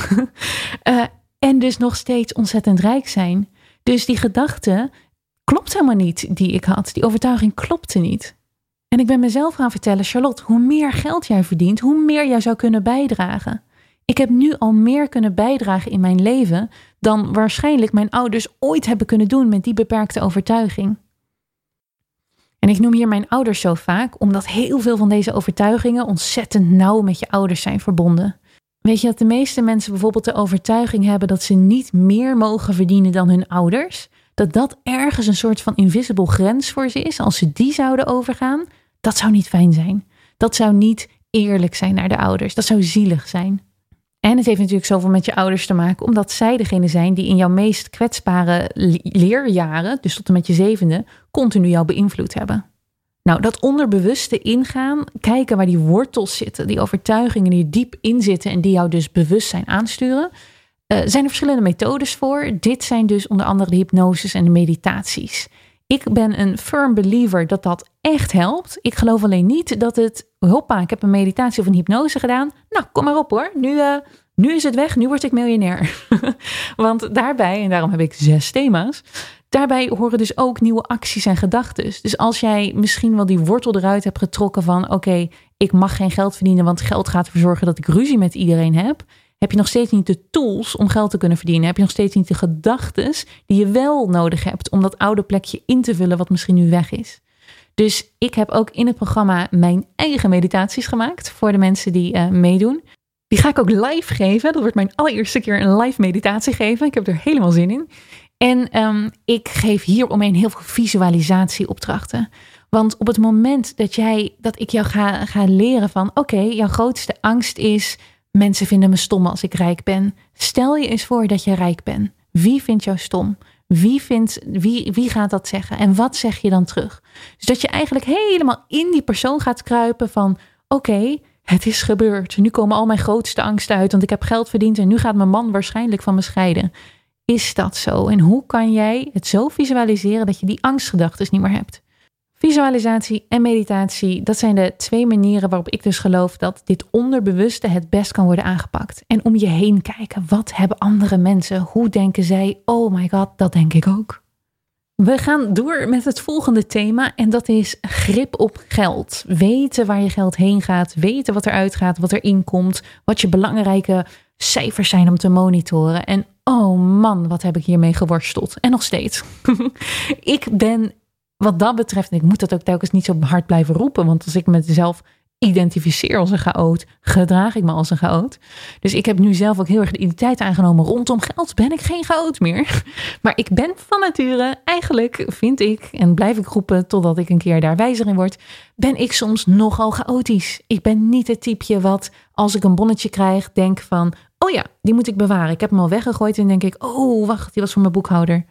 uh, en dus nog steeds ontzettend rijk zijn. Dus die gedachte klopt helemaal niet die ik had. Die overtuiging klopte niet. En ik ben mezelf gaan vertellen, Charlotte, hoe meer geld jij verdient, hoe meer jij zou kunnen bijdragen. Ik heb nu al meer kunnen bijdragen in mijn leven dan waarschijnlijk mijn ouders ooit hebben kunnen doen met die beperkte overtuiging. En ik noem hier mijn ouders zo vaak, omdat heel veel van deze overtuigingen ontzettend nauw met je ouders zijn verbonden. Weet je dat de meeste mensen bijvoorbeeld de overtuiging hebben dat ze niet meer mogen verdienen dan hun ouders? Dat dat ergens een soort van invisible grens voor ze is. Als ze die zouden overgaan, dat zou niet fijn zijn. Dat zou niet eerlijk zijn naar de ouders. Dat zou zielig zijn. En het heeft natuurlijk zoveel met je ouders te maken, omdat zij degene zijn die in jouw meest kwetsbare leerjaren, dus tot en met je zevende, continu jou beïnvloed hebben. Nou, dat onderbewuste ingaan, kijken waar die wortels zitten, die overtuigingen die diep in zitten en die jou dus bewustzijn aansturen, uh, zijn er verschillende methodes voor. Dit zijn dus onder andere de hypnoses en de meditaties. Ik ben een firm believer dat dat echt helpt. Ik geloof alleen niet dat het, hoppa, ik heb een meditatie of een hypnose gedaan. Nou, kom maar op hoor. Nu, uh, nu is het weg, nu word ik miljonair. Want daarbij, en daarom heb ik zes thema's, daarbij horen dus ook nieuwe acties en gedachten. Dus als jij misschien wel die wortel eruit hebt getrokken van, oké, ik mag geen geld verdienen, want geld gaat ervoor zorgen dat ik ruzie met iedereen heb heb je nog steeds niet de tools om geld te kunnen verdienen. Heb je nog steeds niet de gedachten die je wel nodig hebt om dat oude plekje in te vullen wat misschien nu weg is. Dus ik heb ook in het programma mijn eigen meditaties gemaakt voor de mensen die uh, meedoen. Die ga ik ook live geven. Dat wordt mijn allereerste keer een live meditatie geven. Ik heb er helemaal zin in. En um, ik geef hier omheen heel veel visualisatieopdrachten. Want op het moment dat jij, dat ik jou ga leren van, oké, jouw grootste angst is Mensen vinden me stom als ik rijk ben. Stel je eens voor dat je rijk bent. Wie vindt jou stom? Wie, vindt, wie, wie gaat dat zeggen? En wat zeg je dan terug? Dus dat je eigenlijk helemaal in die persoon gaat kruipen van... oké, het is gebeurd. Nu komen al mijn grootste angsten uit, want ik heb geld verdiend... en nu gaat mijn man waarschijnlijk van me scheiden. Is dat zo? En hoe kan jij het zo visualiseren dat je die angstgedachten niet meer hebt? Visualisatie en meditatie, dat zijn de twee manieren waarop ik dus geloof dat dit onderbewuste het best kan worden aangepakt. En om je heen kijken, wat hebben andere mensen? Hoe denken zij? Oh my god, dat denk ik ook. We gaan door met het volgende thema en dat is grip op geld. Weten waar je geld heen gaat, weten wat eruit gaat, wat erin komt, wat je belangrijke cijfers zijn om te monitoren. En oh man, wat heb ik hiermee geworsteld. En nog steeds. ik ben wat dat betreft, en ik moet dat ook telkens niet zo hard blijven roepen, want als ik mezelf identificeer als een chaot, gedraag ik me als een chaot. Dus ik heb nu zelf ook heel erg de identiteit aangenomen rondom geld. Ben ik geen chaot meer. Maar ik ben van nature, eigenlijk vind ik, en blijf ik roepen totdat ik een keer daar wijzer in word, ben ik soms nogal chaotisch. Ik ben niet het typeje wat, als ik een bonnetje krijg, denk van, oh ja, die moet ik bewaren. Ik heb hem al weggegooid en denk ik, oh wacht, die was voor mijn boekhouder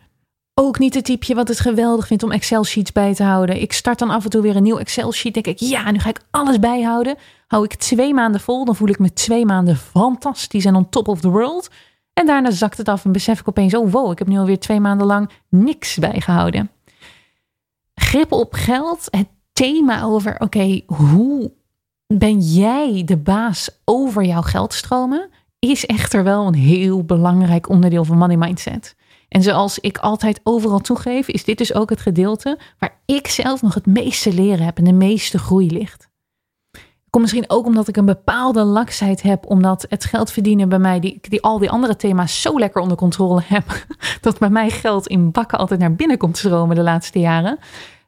ook niet het typeje wat het geweldig vindt om Excel-sheets bij te houden. Ik start dan af en toe weer een nieuw Excel-sheet. Denk ik, ja, nu ga ik alles bijhouden. Hou ik twee maanden vol, dan voel ik me twee maanden fantastisch en on top of the world. En daarna zakt het af en besef ik opeens, oh wow, ik heb nu alweer twee maanden lang niks bijgehouden. Grip op geld, het thema over, oké, hoe ben jij de baas over jouw geldstromen, is echter wel een heel belangrijk onderdeel van money mindset. En zoals ik altijd overal toegeef, is dit dus ook het gedeelte waar ik zelf nog het meeste leren heb en de meeste groei ligt. Komt misschien ook omdat ik een bepaalde laksheid heb, omdat het geld verdienen bij mij, die, die al die andere thema's zo lekker onder controle heb, dat bij mij geld in bakken altijd naar binnen komt stromen de laatste jaren.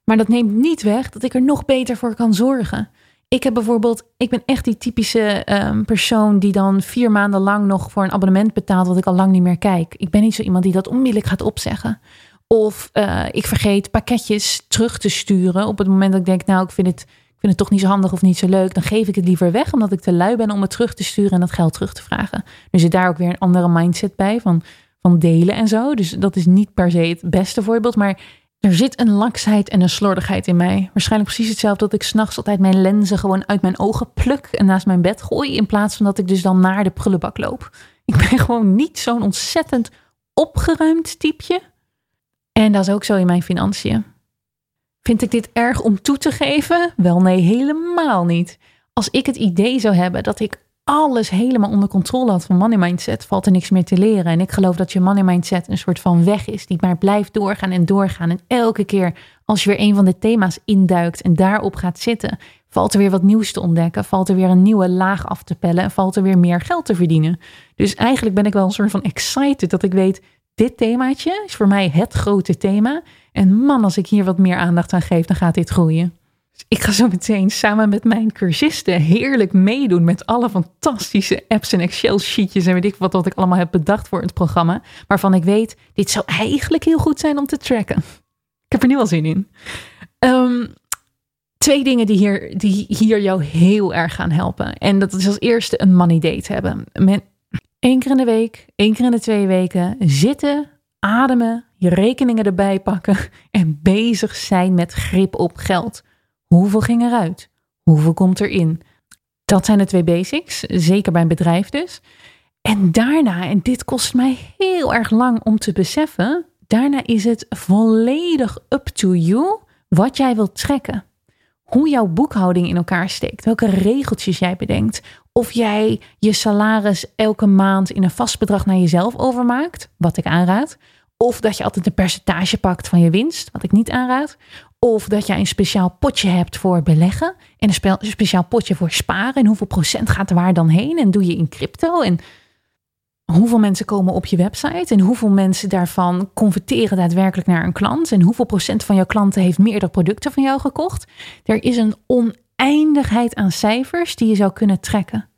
Maar dat neemt niet weg dat ik er nog beter voor kan zorgen. Ik heb bijvoorbeeld, ik ben echt die typische ehm, persoon die dan vier maanden lang nog voor een abonnement betaalt wat ik al lang niet meer kijk. Ik ben niet zo iemand die dat onmiddellijk gaat opzeggen. Of uh, ik vergeet pakketjes terug te sturen op het moment dat ik denk, nou, ik vind het, ik vind het toch niet zo handig of niet zo leuk. Dan geef ik het liever weg, omdat ik te lui ben om het terug te sturen en dat geld terug te vragen. Nu zit daar ook weer een andere mindset bij van, van delen en zo. Dus dat is niet per se het beste voorbeeld. Maar er zit een laksheid en een slordigheid in mij. Waarschijnlijk precies hetzelfde dat ik s'nachts altijd mijn lenzen gewoon uit mijn ogen pluk en naast mijn bed gooi. In plaats van dat ik dus dan naar de prullenbak loop. Ik ben gewoon niet zo'n ontzettend opgeruimd typeje. En dat is ook zo in mijn financiën. Vind ik dit erg om toe te geven? Wel nee, helemaal niet. Als ik het idee zou hebben dat ik alles helemaal onder controle had van money mindset, valt er niks meer te leren. En ik geloof dat je money mindset een soort van weg is, die maar blijft doorgaan en doorgaan. En elke keer als je weer een van de thema's induikt en daarop gaat zitten, valt er weer wat nieuws te ontdekken, valt er weer een nieuwe laag af te pellen en valt er weer meer geld te verdienen. Dus eigenlijk ben ik wel een soort van excited dat ik weet, dit themaatje is voor mij het grote thema. En man, als ik hier wat meer aandacht aan geef, dan gaat dit groeien. Ik ga zo meteen samen met mijn cursisten heerlijk meedoen met alle fantastische apps en Excel-sheetjes en weet ik wat, wat ik allemaal heb bedacht voor het programma. Waarvan ik weet, dit zou eigenlijk heel goed zijn om te tracken. Ik heb er nu al zin in. Ehm, twee dingen die hier, die hier jou heel erg gaan helpen. En dat is als eerste een money date hebben. Met één keer in de week, één keer in de twee weken zitten, ademen, je rekeningen erbij pakken en bezig zijn met grip op geld. Hoeveel ging eruit? Hoeveel komt erin? Dat zijn de twee basics, zeker bij een bedrijf dus. En daarna, en dit kost mij heel erg lang om te beseffen, daarna is het volledig up to you wat jij wilt trekken. Hoe jouw boekhouding in elkaar steekt, welke regeltjes jij bedenkt, of jij je salaris elke maand in een vast bedrag naar jezelf overmaakt, wat ik aanraad, of dat je altijd een percentage pakt van je winst, wat ik niet aanraad. Of dat jij een speciaal potje hebt voor beleggen. En een speciaal potje voor sparen. En hoeveel procent gaat waar dan heen? En doe je in crypto? En hoeveel mensen komen op je website? En hoeveel mensen daarvan converteren daadwerkelijk naar een klant? En hoeveel procent van jouw klanten heeft meerdere producten van jou gekocht? Er is een oneindigheid aan cijfers die je zou kunnen trekken.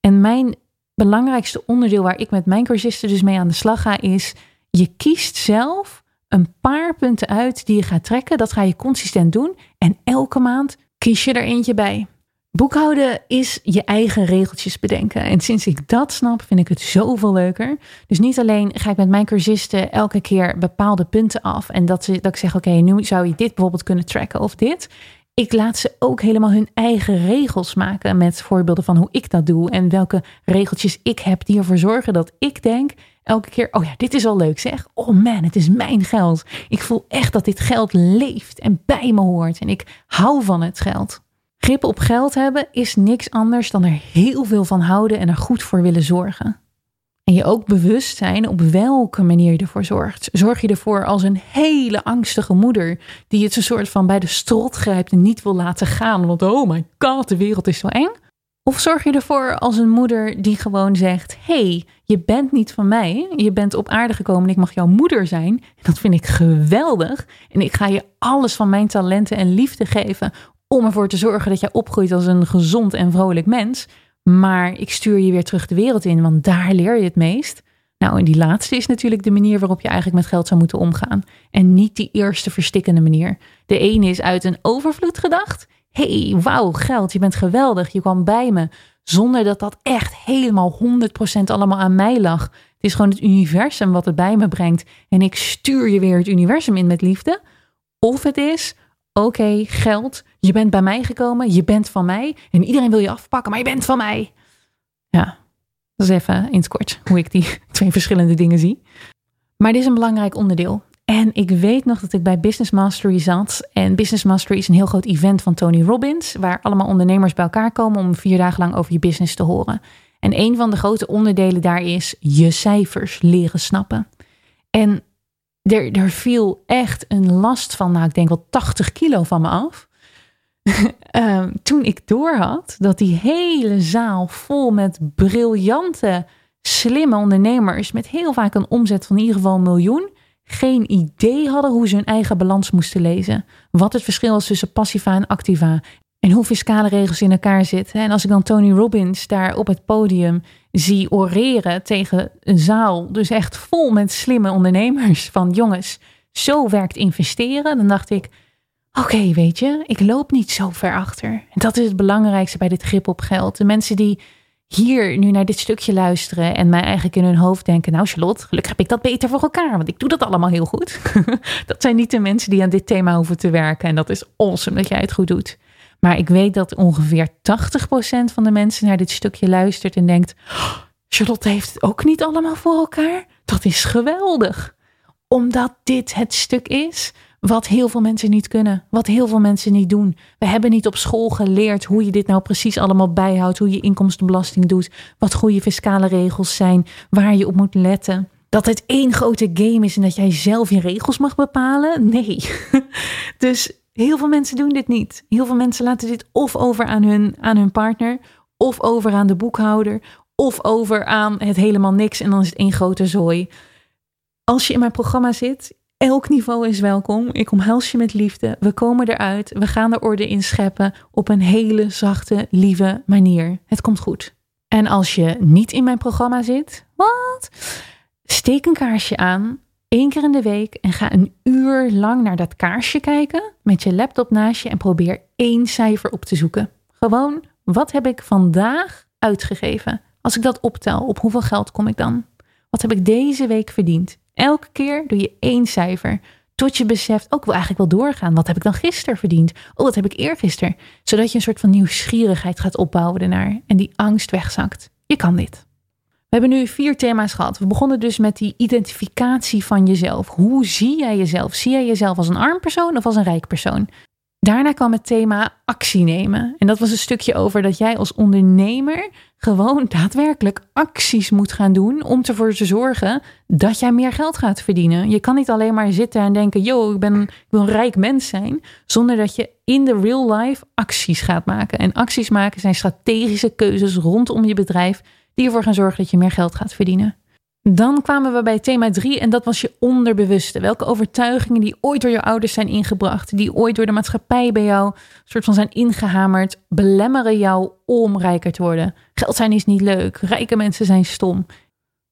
En mijn belangrijkste onderdeel waar ik met mijn cursisten dus mee aan de slag ga is je kiest zelf een paar punten uit die je gaat trekken. Dat ga je consistent doen. En elke maand kies je er eentje bij. Boekhouden is je eigen regeltjes bedenken. En sinds ik dat snap, vind ik het zoveel leuker. Dus niet alleen ga ik met mijn cursisten elke keer bepaalde punten af. En dat, ze, dat ik zeg, oké, nu zou je dit bijvoorbeeld kunnen tracken of dit. Ik laat ze ook helemaal hun eigen regels maken met voorbeelden van hoe ik dat doe. En welke regeltjes ik heb die ervoor zorgen dat ik denk, Elke keer, oh ja, dit is wel leuk zeg. Oh man, het is mijn geld. Ik voel echt dat dit geld leeft en bij me hoort. En ik hou van het geld. Grip op geld hebben is niks anders dan er heel veel van houden en er goed voor willen zorgen. En je ook bewust zijn op welke manier je ervoor zorgt. Zorg je ervoor als een hele angstige moeder die het een soort van bij de strot grijpt en niet wil laten gaan, want oh my god, de wereld is zo eng? Of zorg je ervoor als een moeder die gewoon zegt: hey, je bent niet van mij, je bent op aarde gekomen en ik mag jouw moeder zijn. Dat vind ik geweldig en ik ga je alles van mijn talenten en liefde geven om ervoor te zorgen dat jij opgroeit als een gezond en vrolijk mens. Maar ik stuur je weer terug de wereld in, want daar leer je het meest. Nou, en die laatste is natuurlijk de manier waarop je eigenlijk met geld zou moeten omgaan. En niet die eerste verstikkende manier. De ene is uit een overvloed gedacht. Hey, wauw, geld, je bent geweldig, je kwam bij me. Zonder dat dat echt helemaal 100% allemaal aan mij lag. Het is gewoon het universum wat het bij me brengt. En ik stuur je weer het universum in met liefde. Of het is, oké, geld, je bent bij mij gekomen, je bent van mij en iedereen wil je afpakken, maar je bent van mij. Ja, dat is even in het kort hoe ik die twee verschillende dingen zie. Maar dit is een belangrijk onderdeel. En ik weet nog dat ik bij Business Mastery zat. En Business Mastery is een heel groot event van Tony Robbins, waar allemaal ondernemers bij elkaar komen om vier dagen lang over je business te horen. En een van de grote onderdelen daar is je cijfers leren snappen. En er, er viel echt een last van, nou ik denk wel 80 kilo van me af. um, toen ik doorhad dat die hele zaal vol met briljante, slimme ondernemers met heel vaak een omzet van in ieder geval een miljoen, geen idee hadden hoe ze hun eigen balans moesten lezen. Wat het verschil was tussen passiva en activa. En hoe fiscale regels in elkaar zitten. En als ik dan Tony Robbins daar op het podium zie oreren tegen een zaal, dus echt vol met slimme ondernemers, van jongens, zo werkt investeren, dan dacht ik, oké, weet je, ik loop niet zo ver achter. En dat is het belangrijkste bij dit grip op geld. De mensen die hier nu naar dit stukje luisteren en mij eigenlijk in hun hoofd denken: Nou, Charlotte, gelukkig heb ik dat beter voor elkaar, want ik doe dat allemaal heel goed. dat zijn niet de mensen die aan dit thema hoeven te werken. En dat is awesome dat jij het goed doet. Maar ik weet dat ongeveer 80% van de mensen naar dit stukje luistert en denkt: Charlotte heeft het ook niet allemaal voor elkaar. Dat is geweldig. Omdat dit het stuk is wat heel veel mensen niet kunnen, wat heel veel mensen niet doen. We hebben niet op school geleerd hoe je dit nou precies allemaal bijhoudt, hoe je inkomstenbelasting doet, wat goede fiscale regels zijn, waar je op moet letten. Dat het één grote game is en dat jij zelf je regels mag bepalen? Nee. Dus heel veel mensen doen dit niet. Heel veel mensen laten dit of over aan hun, aan hun partner, of over aan de boekhouder, of over aan het helemaal niks en dan is het één grote zooi. Als je in mijn programma zit, Elk niveau is welkom. Ik omhels je met liefde. We komen eruit. We gaan de orde in scheppen op een hele zachte, lieve manier. Het komt goed. En als je niet in mijn programma zit, wat? Steek een kaarsje aan, één keer in de week en ga een uur lang naar dat kaarsje kijken met je laptop naast je en probeer één cijfer op te zoeken. Gewoon, wat heb ik vandaag uitgegeven? Als ik dat optel, op hoeveel geld kom ik dan? Wat heb ik deze week verdiend? Elke keer doe je één cijfer. Tot je beseft, ook oh, wil eigenlijk wel doorgaan. Wat heb ik dan gisteren verdiend? Oh, wat heb ik eergisteren? Zodat je een soort van nieuwsgierigheid gaat opbouwen ernaar. En die angst wegzakt. Je kan dit. We hebben nu vier thema's gehad. We begonnen dus met die identificatie van jezelf. Hoe zie jij jezelf? Zie jij jezelf als een arm persoon of als een rijk persoon? Daarna kwam het thema actie nemen. En dat was een stukje over dat jij als ondernemer gewoon daadwerkelijk acties moet gaan doen om ervoor te zorgen dat jij meer geld gaat verdienen. Je kan niet alleen maar zitten en denken, yo, ik, ben, ik wil een rijk mens zijn, zonder dat je in de real life acties gaat maken. En acties maken zijn strategische keuzes rondom je bedrijf die ervoor gaan zorgen dat je meer geld gaat verdienen. Dan kwamen we bij thema 3 en dat was je onderbewuste. Welke overtuigingen die ooit door je ouders zijn ingebracht, die ooit door de maatschappij bij jou soort van zijn ingehamerd, belemmeren jou om rijker te worden. Geld zijn is niet leuk, rijke mensen zijn stom.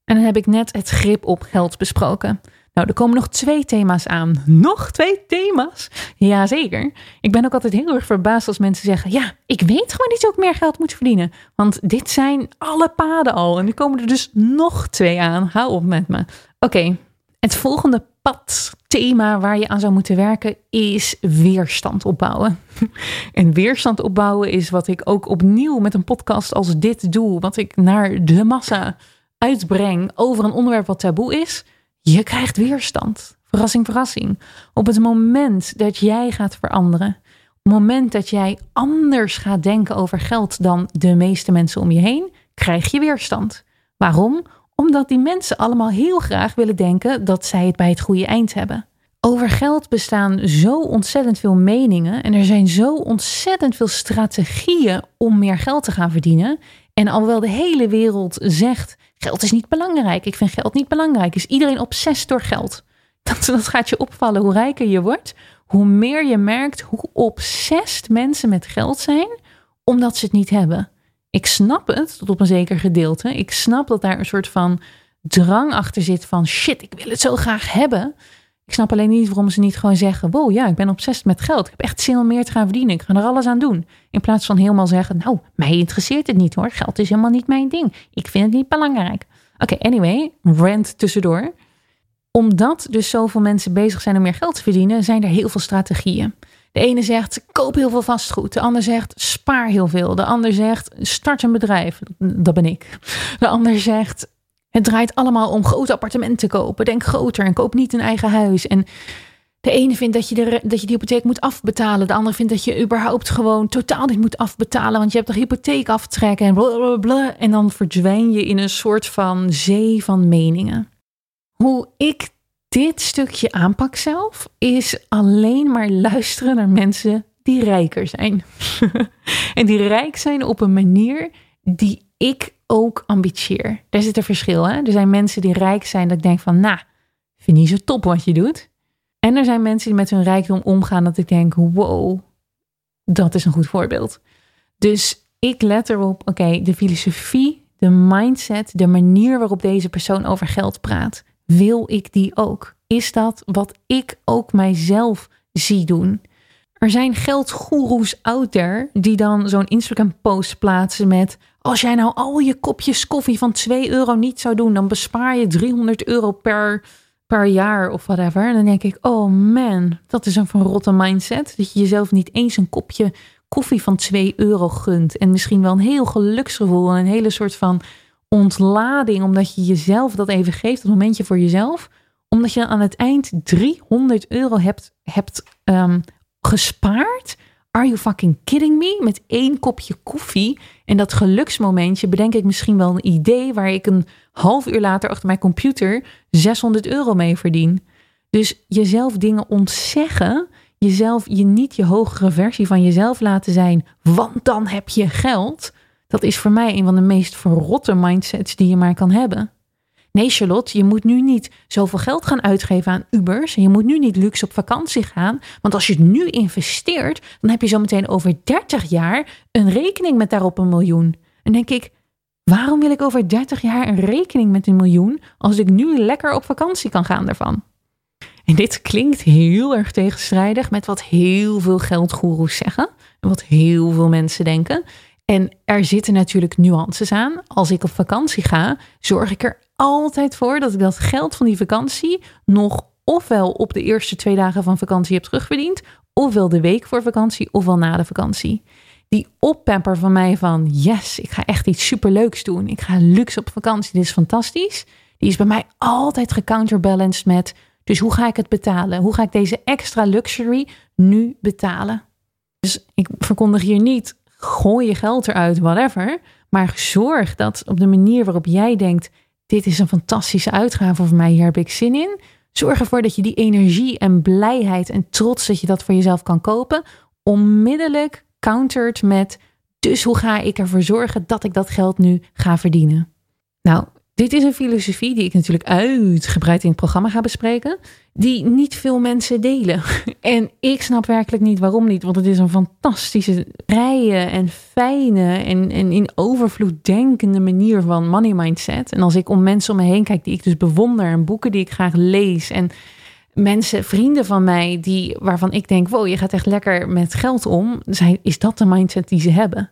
En dan heb ik net het grip op geld besproken. Nou, er komen nog twee thema's aan. Nog twee thema's? Jazeker. Ik ben ook altijd heel erg verbaasd als mensen zeggen: Ja, ik weet gewoon niet hoe ik meer geld moet verdienen. Want dit zijn alle paden al. En er komen er dus nog twee aan. Hou op met me. Oké, het volgende pad, thema waar je aan zou moeten werken, is weerstand opbouwen. En weerstand opbouwen is wat ik ook opnieuw met een podcast als dit doe. Wat ik naar de massa uitbreng over een onderwerp wat taboe is, je krijgt weerstand. Verrassing, verrassing. Op het moment dat jij gaat veranderen, op het moment dat jij anders gaat denken over geld dan de meeste mensen om je heen, krijg je weerstand. Waarom? Omdat die mensen allemaal heel graag willen denken dat zij het bij het goede eind hebben. Over geld bestaan zo ontzettend veel meningen en er zijn zo ontzettend veel strategieën om meer geld te gaan verdienen. En alhoewel de hele wereld zegt: geld is niet belangrijk, ik vind geld niet belangrijk, is iedereen obsessief door geld. Dat, dat gaat je opvallen hoe rijker je wordt, hoe meer je merkt hoe obsessief mensen met geld zijn, omdat ze het niet hebben. Ik snap het tot op een zeker gedeelte. Ik snap dat daar een soort van drang achter zit van shit, ik wil het zo graag hebben. Ik snap alleen niet waarom ze niet gewoon zeggen: Wow, ja, ik ben obsessief met geld. Ik heb echt zin om meer te gaan verdienen. Ik ga er alles aan doen. In plaats van helemaal zeggen: Nou, mij interesseert het niet hoor. Geld is helemaal niet mijn ding. Ik vind het niet belangrijk. Oké, anyway, rant tussendoor. Omdat dus zoveel mensen bezig zijn om meer geld te verdienen, zijn er heel veel strategieën. De ene zegt: koop heel veel vastgoed. De ander zegt: spaar heel veel. De ander zegt: start een bedrijf. Dat ben ik. De ander zegt: het draait allemaal om grote appartementen kopen. Denk groter en koop niet een eigen huis. En de ene vindt dat je, de, dat je die hypotheek moet afbetalen. De ander vindt dat je überhaupt gewoon totaal niet moet afbetalen. Want je hebt de hypotheek aftrekken en blablabla. En dan verdwijn je in een soort van zee van meningen. Hoe ik dit stukje aanpak zelf, is alleen maar luisteren naar mensen die rijker zijn. en die rijk zijn op een manier die ik ook ambitieer. Daar zit een verschil. Hè? Er zijn mensen die rijk zijn dat ik denk van, nou, vind je zo top wat je doet. En er zijn mensen die met hun rijkdom omgaan dat ik denk, wow, dat is een goed voorbeeld. Dus ik let erop, oké, de filosofie, de mindset, de manier waarop deze persoon over geld praat, wil ik die ook? Is dat wat ik ook mijzelf zie doen? Er zijn geldgoeroes out there die dan zo'n Instagram post plaatsen met als jij nou al je kopjes koffie van 2 euro niet zou doen, dan bespaar je 300 euro per, per jaar of whatever. En dan denk ik, oh man, dat is een verrotte mindset. Dat je jezelf niet eens een kopje koffie van 2 euro gunt. En misschien wel een heel geluksgevoel en een hele soort van ontlading, omdat je jezelf dat even geeft, een momentje voor jezelf. Omdat je aan het eind 300 euro hebt, hebt um, gespaard Are you fucking kidding me? Met één kopje koffie en dat geluksmomentje bedenk ik misschien wel een idee waar ik een half uur later achter mijn computer 600 euro mee verdien. Dus jezelf dingen ontzeggen, jezelf je niet je hogere versie van jezelf laten zijn, want dan heb je geld. Dat is voor mij een van de meest verrotte mindsets die je maar kan hebben. Nee, Charlotte, je moet nu niet zoveel geld gaan uitgeven aan Ubers. En je moet nu niet luxe op vakantie gaan. Want als je het nu investeert, dan heb je zo meteen over 30 jaar een rekening met daarop een miljoen. En denk ik, waarom wil ik over 30 jaar een rekening met een miljoen als ik nu lekker op vakantie kan gaan daarvan? En dit klinkt heel erg tegenstrijdig met wat heel veel geldgoeroes zeggen. En wat heel veel mensen denken. En er zitten natuurlijk nuances aan. Als ik op vakantie ga, zorg ik er altijd voor dat ik dat geld van die vakantie nog ofwel op de eerste twee dagen van vakantie heb terugverdiend, ofwel de week voor vakantie, ofwel na de vakantie. Die oppepper van mij van yes, ik ga echt iets superleuks doen. Ik ga luxe op vakantie, dit is fantastisch. Die is bij mij altijd gecounterbalanced met dus hoe ga ik het betalen? Hoe ga ik deze extra luxury nu betalen? Dus ik verkondig hier niet gooi je geld eruit, whatever. Maar zorg dat op de manier waarop jij denkt: dit is een fantastische uitgave voor mij, hier heb ik zin in. Zorg ervoor dat je die energie en blijheid en trots dat je dat voor jezelf kan kopen, onmiddellijk countert met: dus hoe ga ik ervoor zorgen dat ik dat geld nu ga verdienen? Nou, dit is een filosofie die ik natuurlijk uitgebreid in het programma ga bespreken, die niet veel mensen delen. En ik snap werkelijk niet waarom niet, want het is een fantastische, vrije en fijne en, en in overvloed denkende manier van money mindset. En als ik om mensen om me heen kijk die ik dus bewonder en boeken die ik graag lees en mensen, vrienden van mij, die, waarvan ik denk, wow, je gaat echt lekker met geld om, is dat de mindset die ze hebben?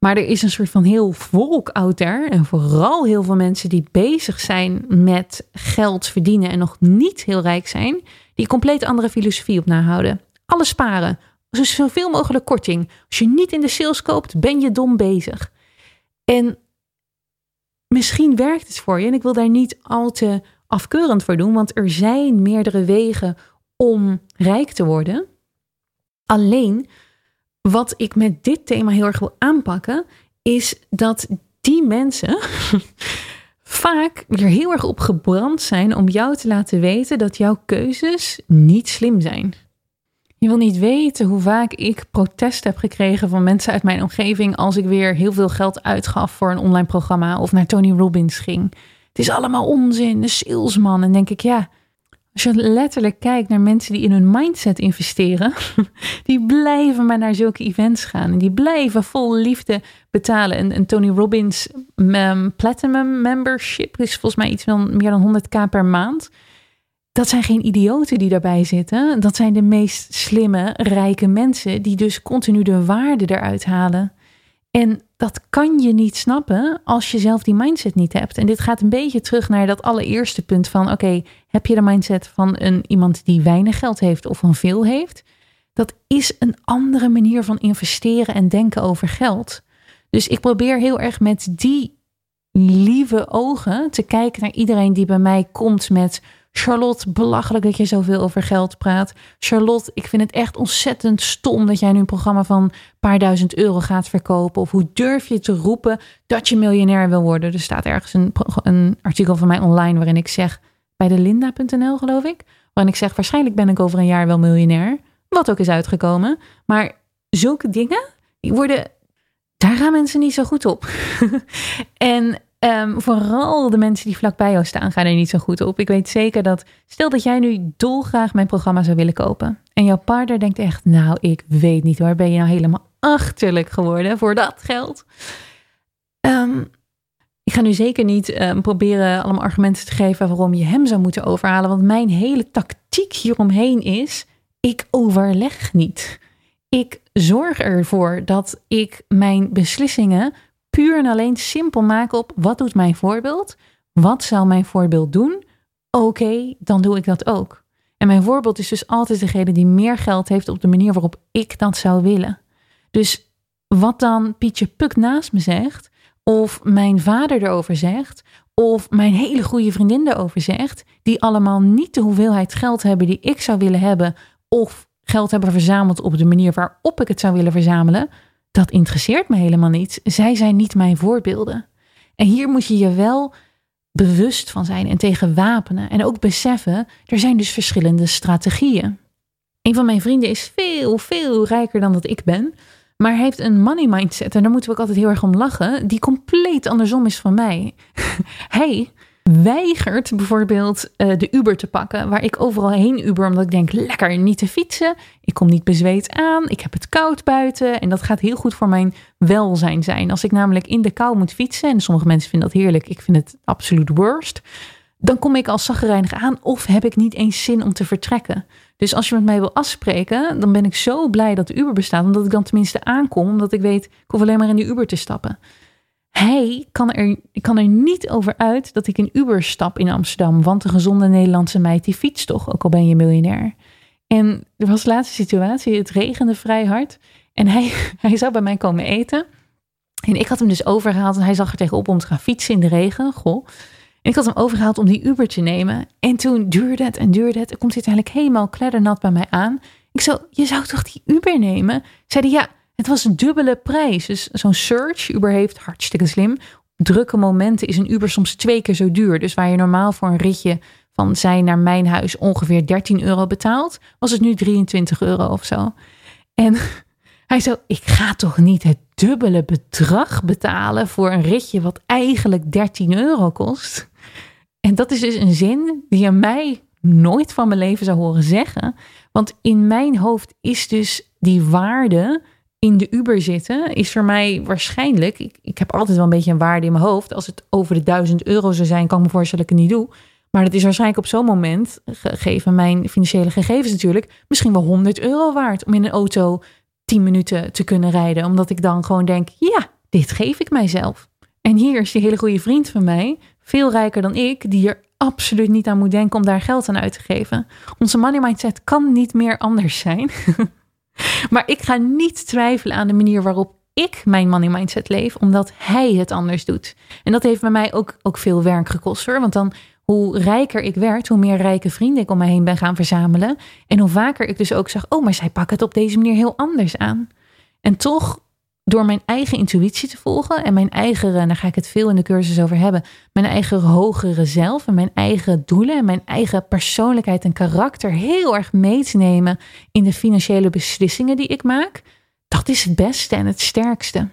Maar er is een soort van heel volk out there. En vooral heel veel mensen die bezig zijn met geld verdienen en nog niet heel rijk zijn. Die een compleet andere filosofie op nahouden. Alles sparen. Dus zoveel mogelijk korting. Als je niet in de sales koopt, ben je dom bezig. En misschien werkt het voor je. En ik wil daar niet al te afkeurend voor doen, want er zijn meerdere wegen om rijk te worden. Alleen wat ik met dit thema heel erg wil aanpakken, is dat die mensen vaak weer heel erg op gebrand zijn om jou te laten weten dat jouw keuzes niet slim zijn. Je wil niet weten hoe vaak ik protest heb gekregen van mensen uit mijn omgeving als ik weer heel veel geld uitgaf voor een online programma of naar Tony Robbins ging. Het is allemaal onzin, de salesman. En denk ik, ja, als je letterlijk kijkt naar mensen die in hun mindset investeren, die blijven maar naar zulke events gaan. En die blijven vol liefde betalen. En, Tony Robbins um, Platinum Membership is volgens mij iets van meer dan 100k per maand. Dat zijn geen idioten die daarbij zitten. Dat zijn de meest slimme, rijke mensen die dus continu de waarde eruit halen. En dat kan je niet snappen als je zelf die mindset niet hebt. En dit gaat een beetje terug naar dat allereerste punt van: oké, heb je de mindset van een, iemand die weinig geld heeft of van veel heeft? Dat is een andere manier van investeren en denken over geld. Dus ik probeer heel erg met die lieve ogen te kijken naar iedereen die bij mij komt met Charlotte, belachelijk dat je zoveel over geld praat. Charlotte, ik vind het echt ontzettend stom dat jij nu een programma van een paar duizend euro gaat verkopen. Of hoe durf je te roepen dat je miljonair wil worden? Er staat ergens een, een artikel van mij online waarin ik zeg, bij de linda.nl geloof ik, waarin ik zeg, waarschijnlijk ben ik over een jaar wel miljonair. Wat ook is uitgekomen. Maar zulke dingen, die worden, daar gaan mensen niet zo goed op. en Um, vooral de mensen die vlakbij jou staan, gaan er niet zo goed op. Ik weet zeker dat, stel dat jij nu dolgraag mijn programma zou willen kopen. En jouw partner denkt echt, nou, ik weet niet waar ben je nou helemaal achterlijk geworden voor dat geld. Um, ik ga nu zeker niet um, proberen allemaal argumenten te geven waarom je hem zou moeten overhalen. Want mijn hele tactiek hieromheen is, ik overleg niet. Ik zorg ervoor dat ik mijn beslissingen puur en alleen simpel maken op wat doet mijn voorbeeld? Wat zou mijn voorbeeld doen? Oké, dan doe ik dat ook. En mijn voorbeeld is dus altijd degene die meer geld heeft op de manier waarop ik dat zou willen. Dus wat dan Pietje Puk naast me zegt, of mijn vader erover zegt, of mijn hele goede vriendin erover zegt, die allemaal niet de hoeveelheid geld hebben die ik zou willen hebben, of geld hebben verzameld op de manier waarop ik het zou willen verzamelen, dat interesseert me helemaal niet. Zij zijn niet mijn voorbeelden. En hier moet je je wel bewust van zijn en tegen wapenen. En ook beseffen, er zijn dus verschillende strategieën. Een van mijn vrienden is veel, veel rijker dan dat ik ben. Maar hij heeft een money mindset. En daar moeten we ook altijd heel erg om lachen. Die compleet andersom is van mij. hij weigert bijvoorbeeld uh, de Uber te pakken, waar ik overal heen Uber, omdat ik denk, lekker niet te fietsen. Ik kom niet bezweet aan, ik heb het koud buiten en dat gaat heel goed voor mijn welzijn zijn. Als ik namelijk in de kou moet fietsen, en sommige mensen vinden dat heerlijk, ik vind het absoluut worst, dan kom ik als zaggerijnig aan of heb ik niet eens zin om te vertrekken. Dus als je met mij wil afspreken, dan ben ik zo blij dat Uber bestaat, omdat ik dan tenminste aankom, omdat ik weet, ik hoef alleen maar in die Uber te stappen. Hij kan er, kan er niet over uit dat ik in Uber stap in Amsterdam. Want de gezonde Nederlandse meid die fietst toch, ook al ben je miljonair. En er was de laatste situatie, het regende vrij hard. En hij, hij zou bij mij komen eten. En ik had hem dus overgehaald. En hij zag er tegenop om te gaan fietsen in de regen. Goh. En ik had hem overgehaald om die Uber te nemen. En toen duurde het en duurde het. En komt hij uiteindelijk helemaal kleddernat bij mij aan. Ik zo, je zou toch die Uber nemen? Zeiden ja, het was een dubbele prijs. Dus zo'n search, Uber heeft hartstikke slim. drukke momenten is een Uber soms twee keer zo duur. Dus waar je normaal voor een ritje van zijn naar mijn huis ongeveer 13 euro betaalt, was het nu 23 euro of zo. En hij zo, ik ga toch niet het dubbele bedrag betalen voor een ritje wat eigenlijk 13 euro kost. En dat is dus een zin die je mij nooit van mijn leven zou horen zeggen. Want in mijn hoofd is dus die waarde in de Uber zitten is voor mij waarschijnlijk. Ik, ik heb altijd wel een beetje een waarde in mijn hoofd. Als het over de 1000 euro zou zijn, kan ik me voorstellen dat ik het niet doe. Maar het is waarschijnlijk op zo'n moment, gegeven mijn financiële gegevens natuurlijk, misschien wel 100 euro waard om in een auto 10 minuten te kunnen rijden. Omdat ik dan gewoon denk: ja, dit geef ik mijzelf. En hier is die hele goede vriend van mij, veel rijker dan ik, die er absoluut niet aan moet denken om daar geld aan uit te geven. Onze money mindset kan niet meer anders zijn. Maar ik ga niet twijfelen aan de manier waarop ik mijn money mindset leef, omdat hij het anders doet. En dat heeft bij mij ook, ook veel werk gekost hoor. Want dan hoe rijker ik werd, hoe meer rijke vrienden ik om me heen ben gaan verzamelen. En hoe vaker ik dus ook zag, oh, maar zij pakken het op deze manier heel anders aan. En toch, door mijn eigen intuïtie te volgen en mijn eigen, en daar ga ik het veel in de cursus over hebben, mijn eigen hogere zelf en mijn eigen doelen en mijn eigen persoonlijkheid en karakter heel erg mee te nemen in de financiële beslissingen die ik maak, dat is het beste en het sterkste.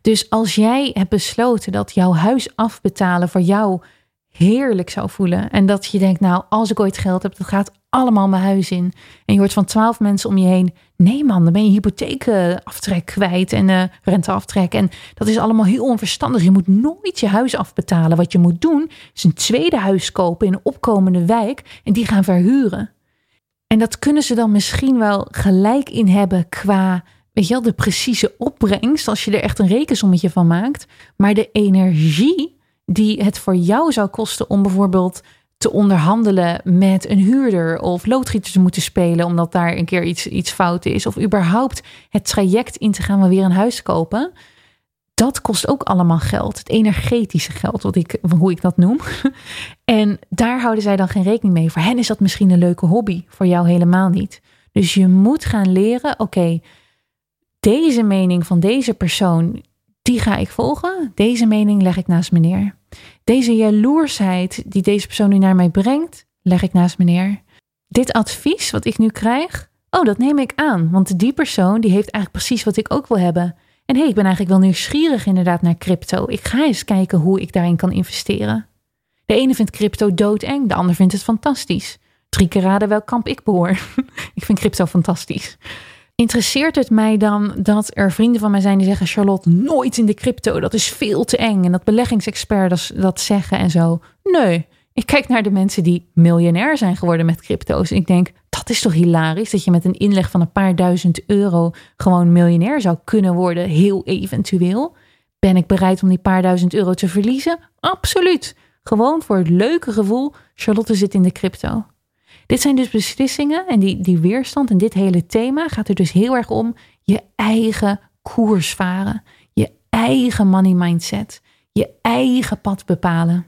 Dus als jij hebt besloten dat jouw huis afbetalen voor jou heerlijk zou voelen. En dat je denkt, nou, als ik ooit geld heb, dat gaat allemaal mijn huis in. En je hoort van twaalf mensen om je heen, nee man, dan ben je hypotheekaftrek kwijt en uh, renteaftrek. En dat is allemaal heel onverstandig. Je moet nooit je huis afbetalen. Wat je moet doen, is een tweede huis kopen in een opkomende wijk en die gaan verhuren. En dat kunnen ze dan misschien wel gelijk in hebben qua, weet je wel, de precieze opbrengst, als je er echt een rekensommetje van maakt. Maar de energie die het voor jou zou kosten om bijvoorbeeld te onderhandelen met een huurder of loodgieters te moeten spelen omdat daar een keer iets, iets fout is. Of überhaupt het traject in te gaan we weer een huis kopen. Dat kost ook allemaal geld. Het energetische geld, wat ik, hoe ik dat noem. En daar houden zij dan geen rekening mee. Voor hen is dat misschien een leuke hobby, voor jou helemaal niet. Dus je moet gaan leren, oké, deze mening van deze persoon, die ga ik volgen. Deze mening leg ik naast me neer. Deze jaloersheid die deze persoon nu naar mij brengt, leg ik naast me neer. Dit advies wat ik nu krijg, oh, dat neem ik aan. Want die persoon die heeft eigenlijk precies wat ik ook wil hebben. En hé, hey, ik ben eigenlijk wel nieuwsgierig inderdaad naar crypto. Ik ga eens kijken hoe ik daarin kan investeren. De ene vindt crypto doodeng, de ander vindt het fantastisch. Drie keer raden welk kamp ik behoor. ik vind crypto fantastisch interesseert het mij dan dat er vrienden van mij zijn die zeggen: Charlotte, nooit in de crypto, dat is veel te eng. En dat beleggingsexperts dat zeggen en zo. Nee, ik kijk naar de mensen die miljonair zijn geworden met crypto's. En ik denk: dat is toch hilarisch dat je met een inleg van een paar duizend euro gewoon miljonair zou kunnen worden, heel eventueel. Ben ik bereid om die paar duizend euro te verliezen? Absoluut. Gewoon voor het leuke gevoel: Charlotte zit in de crypto. Dit zijn dus beslissingen en die, die weerstand en dit hele thema gaat er dus heel erg om je eigen koers varen, je eigen money mindset, je eigen pad bepalen.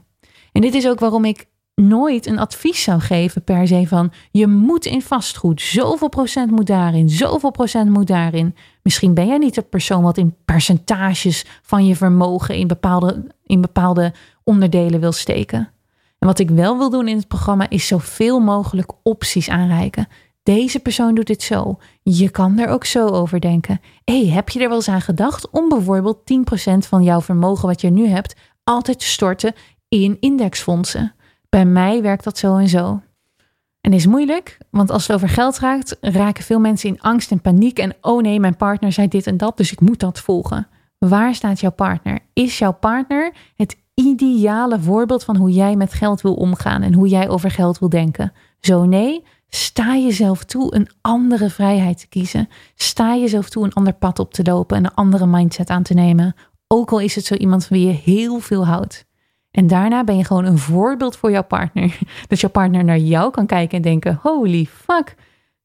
En dit is ook waarom ik nooit een advies zou geven per se van je moet in vastgoed, zoveel procent moet daarin, zoveel procent moet daarin. Misschien ben jij niet de persoon wat in percentages van je vermogen in bepaalde, in bepaalde onderdelen wil steken. En wat ik wel wil doen in het programma is zoveel mogelijk opties aanreiken. Deze persoon doet dit zo. Je kan er ook zo over denken. hey, heb je er wel eens aan gedacht om bijvoorbeeld 10% van jouw vermogen wat je nu hebt altijd te storten in indexfondsen? Bij mij werkt dat zo en zo. En is moeilijk, want als het over geld raakt, raken veel mensen in angst en paniek. En oh nee, mijn partner zei dit en dat, dus ik moet dat volgen. Waar staat jouw partner? Is jouw partner het ideale voorbeeld van hoe jij met geld wil omgaan en hoe jij over geld wil denken? Zo nee, sta jezelf toe een andere vrijheid te kiezen. Sta jezelf toe een ander pad op te lopen en een andere mindset aan te nemen. Ook al is het zo iemand van wie je heel veel houdt. En daarna ben je gewoon een voorbeeld voor jouw partner. Dat jouw partner naar jou kan kijken en denken: holy fuck,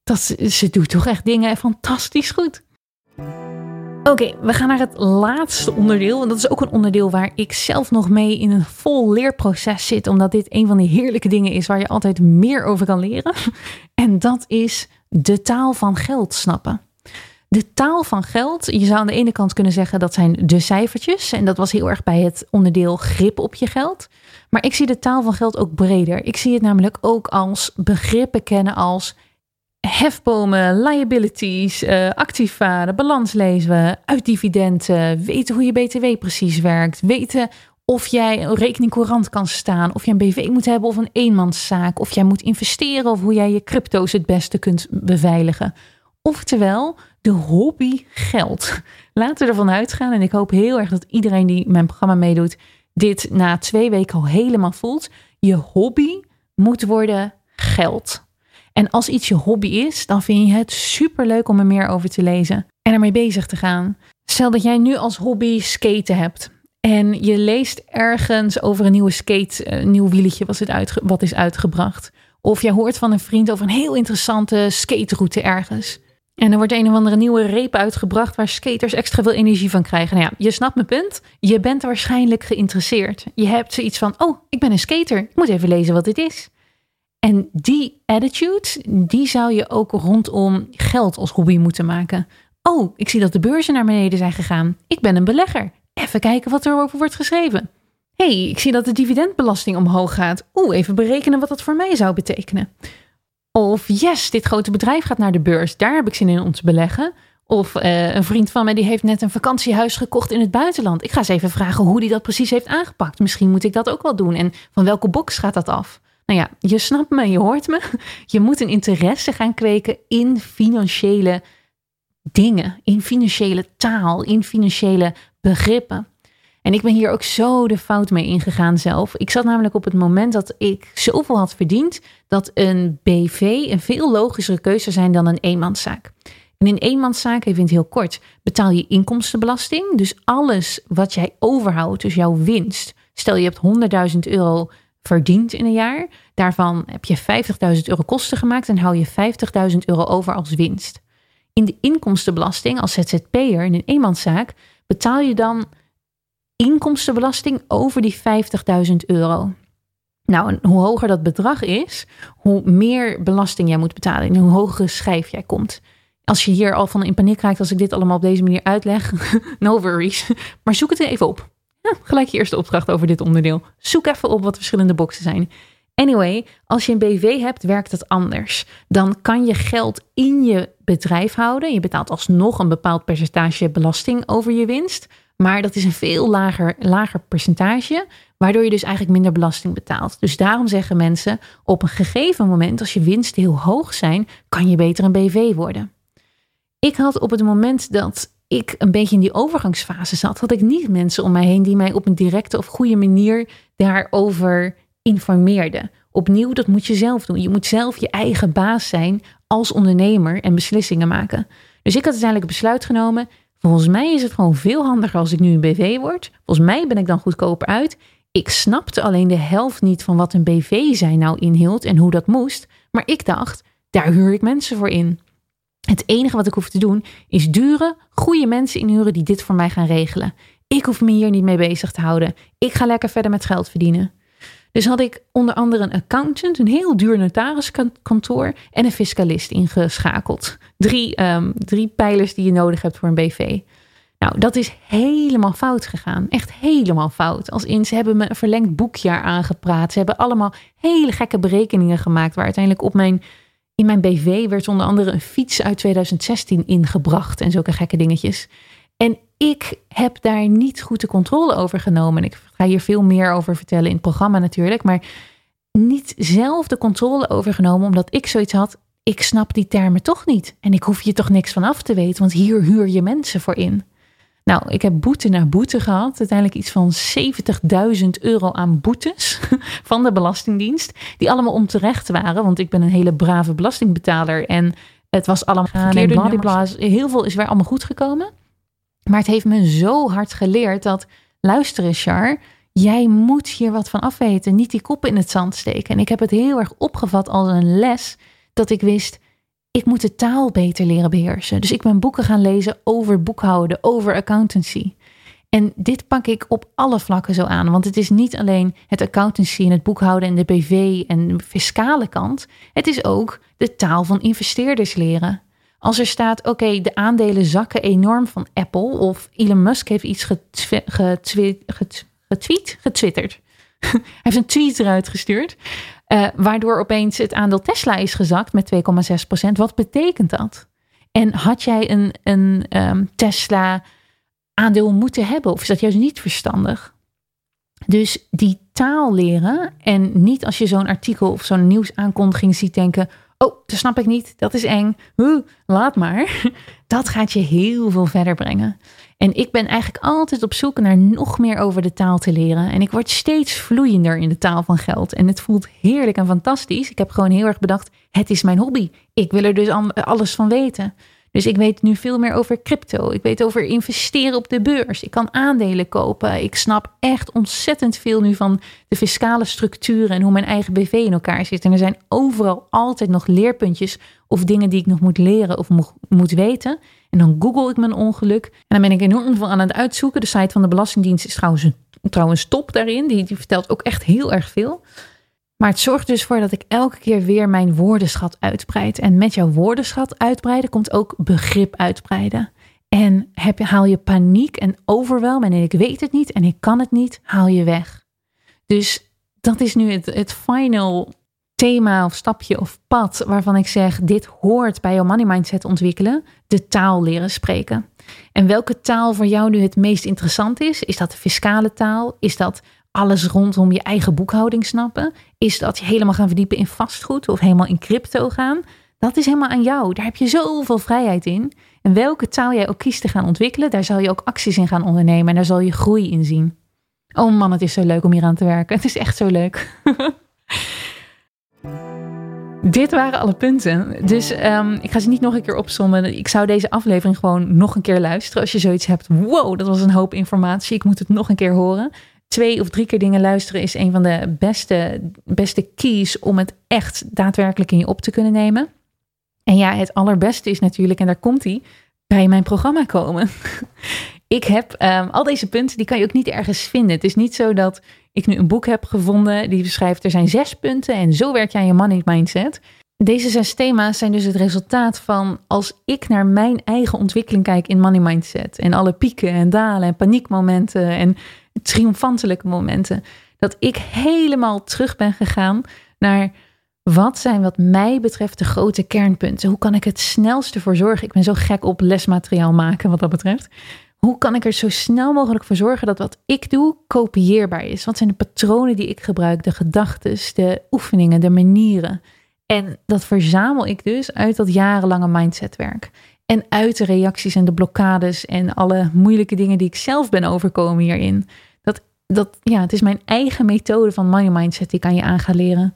dat, ze doet toch echt dingen fantastisch goed. Oké, we gaan naar het laatste onderdeel. En dat is ook een onderdeel waar ik zelf nog mee in een vol leerproces zit. Omdat dit een van die heerlijke dingen is waar je altijd meer over kan leren. En dat is de taal van geld snappen. De taal van geld, je zou aan de ene kant kunnen zeggen dat zijn de cijfertjes. En dat was heel erg bij het onderdeel grip op je geld. Maar ik zie de taal van geld ook breder. Ik zie het namelijk ook als begrippen kennen als hefbomen, liabilities, uh, activa, de balans lezen we, uitdividenden, weten hoe je BTW precies werkt, weten of jij een rekening courant kan staan, of je een BV moet hebben of een eenmanszaak, of jij moet investeren of hoe jij je crypto's het beste kunt beveiligen. Oftewel, de hobby geld. Laten we ervan uitgaan en ik hoop heel erg dat iedereen die mijn programma meedoet dit na twee weken al helemaal voelt. Je hobby moet worden geld. En als iets je hobby is, dan vind je het super leuk om er meer over te lezen en ermee bezig te gaan. Stel dat jij nu als hobby skaten hebt. En je leest ergens over een nieuwe skate, een nieuw wieletje wat, het wat is uitgebracht. Of je hoort van een vriend over een heel interessante skateroute ergens. En er wordt een of andere nieuwe reep uitgebracht waar skaters extra veel energie van krijgen. Nou ja, je snapt mijn punt. Je bent waarschijnlijk geïnteresseerd. Je hebt zoiets van: oh, ik ben een skater. Ik moet even lezen wat dit is. En die attitude, die zou je ook rondom geld als hobby moeten maken. Oh, ik zie dat de beurzen naar beneden zijn gegaan. Ik ben een belegger. Even kijken wat er over wordt geschreven. hey, ik zie dat de dividendbelasting omhoog gaat. Oeh, even berekenen wat dat voor mij zou betekenen. Of yes, dit grote bedrijf gaat naar de beurs. Daar heb ik zin in om te beleggen. Of uh, een vriend van mij die heeft net een vakantiehuis gekocht in het buitenland. Ik ga eens even vragen hoe die dat precies heeft aangepakt. Misschien moet ik dat ook wel doen. En van welke box gaat dat af? Nou ja, je snapt me, je hoort me. Je moet een interesse gaan kweken in financiële dingen, in financiële taal, in financiële begrippen. En ik ben hier ook zo de fout mee ingegaan zelf. Ik zat namelijk op het moment dat ik zoveel had verdiend dat een BV een veel logischere keuze zijn dan een eenmanszaak. En in eenmanszaak, even in het heel kort, betaal je inkomstenbelasting. Dus alles wat jij overhoudt, dus jouw winst. Stel je hebt 100.000 euro verdiend in een jaar. Daarvan heb je 50.000 euro kosten gemaakt en hou je 50.000 euro over als winst. In de inkomstenbelasting als ZZP'er in een eenmanszaak betaal je dan inkomstenbelasting over die 50.000 euro. Nou, hoe hoger dat bedrag is, hoe meer belasting jij moet betalen en hoe hogere schijf jij komt. Als je hier al van in paniek raakt als ik dit allemaal op deze manier uitleg, no worries. Maar zoek het even op. Ja, gelijk je eerste opdracht over dit onderdeel. Zoek even op wat verschillende boxen zijn. Anyway, als je een BV hebt, werkt het anders. Dan kan je geld in je bedrijf houden. Je betaalt alsnog een bepaald percentage belasting over je winst. Maar dat is een veel lager, lager percentage, waardoor je dus eigenlijk minder belasting betaalt. Dus daarom zeggen mensen, op een gegeven moment, als je winsten heel hoog zijn, kan je beter een BV worden. Ik had op het moment dat ik een beetje in die overgangsfase zat, had ik niet mensen om mij heen die mij op een directe of goede manier daarover informeerden. Opnieuw, dat moet je zelf doen. Je moet zelf je eigen baas zijn als ondernemer en beslissingen maken. Dus ik had uiteindelijk besluit genomen. Volgens mij is het gewoon veel handiger als ik nu een BV word. Volgens mij ben ik dan goedkoper uit. Ik snapte alleen de helft niet van wat een BV zijn nou inhield en hoe dat moest. Maar ik dacht, daar huur ik mensen voor in. Het enige wat ik hoef te doen is dure, goede mensen inhuren die dit voor mij gaan regelen. Ik hoef me hier niet mee bezig te houden. Ik ga lekker verder met geld verdienen. Dus had ik onder andere een accountant, een heel duur notariskantoor en een fiscalist ingeschakeld. Drie, um, drie pijlers die je nodig hebt voor een BV. Nou, dat is helemaal fout gegaan. Echt helemaal fout. Als in, ze hebben me een verlengd boekjaar aangepraat. Ze hebben allemaal hele gekke berekeningen gemaakt. Waar uiteindelijk op mijn, in mijn BV werd onder andere een fiets uit 2016 ingebracht. En zulke gekke dingetjes. En ik heb daar niet goed de controle over genomen. Ik ga hier veel meer over vertellen in het programma natuurlijk. Maar niet zelf de controle overgenomen, omdat ik zoiets had. Ik snap die termen toch niet. En ik hoef je toch niks van af te weten, want hier huur je mensen voor in. Nou, ik heb boete na boete gehad. Uiteindelijk iets van 70.000 euro aan boetes van de Belastingdienst. Die allemaal onterecht waren, want ik ben een hele brave belastingbetaler. En het was allemaal verkeerde Heel veel is weer allemaal goed gekomen. Maar het heeft me zo hard geleerd dat, luister eens Char, jij moet hier wat van afweten. Niet die kop in het zand steken. En ik heb het heel erg opgevat als een les dat ik wist, ik moet de taal beter leren beheersen. Dus ik ben boeken gaan lezen over boekhouden, over accountancy. En dit pak ik op alle vlakken zo aan. Want het is niet alleen het accountancy en het boekhouden en de BV en de fiscale kant. Het is ook de taal van investeerders leren. Als er staat, oké, de aandelen zakken enorm van Apple. Of Elon Musk heeft iets getweet, getwitterd. Hij heeft een tweet eruit gestuurd. Uh, waardoor opeens het aandeel Tesla is gezakt met 2,6% Wat betekent dat? En had jij een, een um, Tesla aandeel moeten hebben? Of is dat juist niet verstandig? Dus die taal leren en niet als je zo'n artikel of zo'n nieuwsaankondiging ziet denken Oh, dat snap ik niet. Dat is eng. Huh, laat maar. Dat gaat je heel veel verder brengen. En ik ben eigenlijk altijd op zoek naar nog meer over de taal te leren. En ik word steeds vloeiender in de taal van geld. En het voelt heerlijk en fantastisch. Ik heb gewoon heel erg bedacht: het is mijn hobby. Ik wil er dus alles van weten. Dus ik weet nu veel meer over crypto. Ik weet over investeren op de beurs. Ik kan aandelen kopen. Ik snap echt ontzettend veel nu van de fiscale structuren en hoe mijn eigen BV in elkaar zit. En er zijn overal altijd nog leerpuntjes of dingen die ik nog moet leren of moet weten. En dan google ik mijn ongeluk. En dan ben ik enorm veel aan het uitzoeken. De site van de Belastingdienst is trouwens, trouwens top daarin. Die, die vertelt ook echt heel erg veel. Maar het zorgt dus voor dat ik elke keer weer mijn woordenschat uitbreid. En met jouw woordenschat uitbreiden komt ook begrip uitbreiden. En heb, haal je paniek en overwelm en ik weet het niet en ik kan het niet, haal je weg. Dus dat is nu het, het final thema of stapje of pad waarvan ik zeg: dit hoort bij jouw money mindset ontwikkelen, de taal leren spreken. En welke taal voor jou nu het meest interessant is? Is dat de fiscale taal? Is dat alles rondom je eigen boekhouding snappen? Is dat je helemaal gaan verdiepen in vastgoed of helemaal in crypto gaan? Dat is helemaal aan jou. Daar heb je zoveel vrijheid in. En welke taal jij ook kiest te gaan ontwikkelen, daar zal je ook acties in gaan ondernemen en daar zal je groei in zien. Oh man, het is zo leuk om hier aan te werken. Het is echt zo leuk. Dit waren alle punten. Dus um, ik ga ze niet nog een keer opzommen. Ik zou deze aflevering gewoon nog een keer luisteren. Als je zoiets hebt. Wow, dat was een hoop informatie. Ik moet het nog een keer horen. Twee of drie keer dingen luisteren is een van de beste, beste keys om het echt daadwerkelijk in je op te kunnen nemen. En ja, het allerbeste is natuurlijk, en daar komt hij, bij mijn programma komen. ik heb um, al deze punten, die kan je ook niet ergens vinden. Het is niet zo dat ik nu een boek heb gevonden die beschrijft er zijn zes punten en zo werk je aan je money mindset. Deze zes thema's zijn dus het resultaat van als ik naar mijn eigen ontwikkeling kijk in money mindset en alle pieken en dalen en paniekmomenten en triomfantelijke momenten, dat ik helemaal terug ben gegaan naar wat zijn wat mij betreft de grote kernpunten? Hoe kan ik het snelste voor zorgen? Ik ben zo gek op lesmateriaal maken wat dat betreft. Hoe kan ik er zo snel mogelijk voor zorgen dat wat ik doe kopieerbaar is? Wat zijn de patronen die ik gebruik, de gedachten, de oefeningen, de manieren? En dat verzamel ik dus uit dat jarenlange mindsetwerk. En uit de reacties en de blokkades en alle moeilijke dingen die ik zelf ben overkomen hierin. Dat, dat, ja, het is mijn eigen methode van money mindset die ik aan je aan ga leren.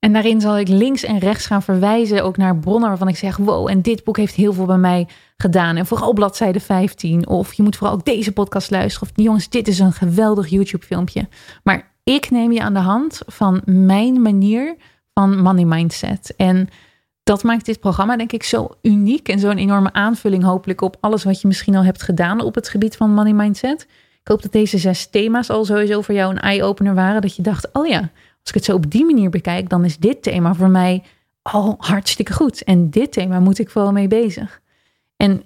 En daarin zal ik links en rechts gaan verwijzen ook naar bronnen waarvan ik zeg: wow, en dit boek heeft heel veel bij mij gedaan. En vooral bladzijde 15. Of je moet vooral ook deze podcast luisteren. Of jongens, dit is een geweldig YouTube-filmpje. Maar ik neem je aan de hand van mijn manier van money mindset. En dat maakt dit programma denk ik zo uniek en zo'n enorme aanvulling hopelijk op alles wat je misschien al hebt gedaan op het gebied van money mindset. Ik hoop dat deze zes thema's al sowieso voor jou een eye-opener waren. Dat je dacht, oh ja, als ik het zo op die manier bekijk, dan is dit thema voor mij al hartstikke goed. En dit thema moet ik vooral mee bezig. En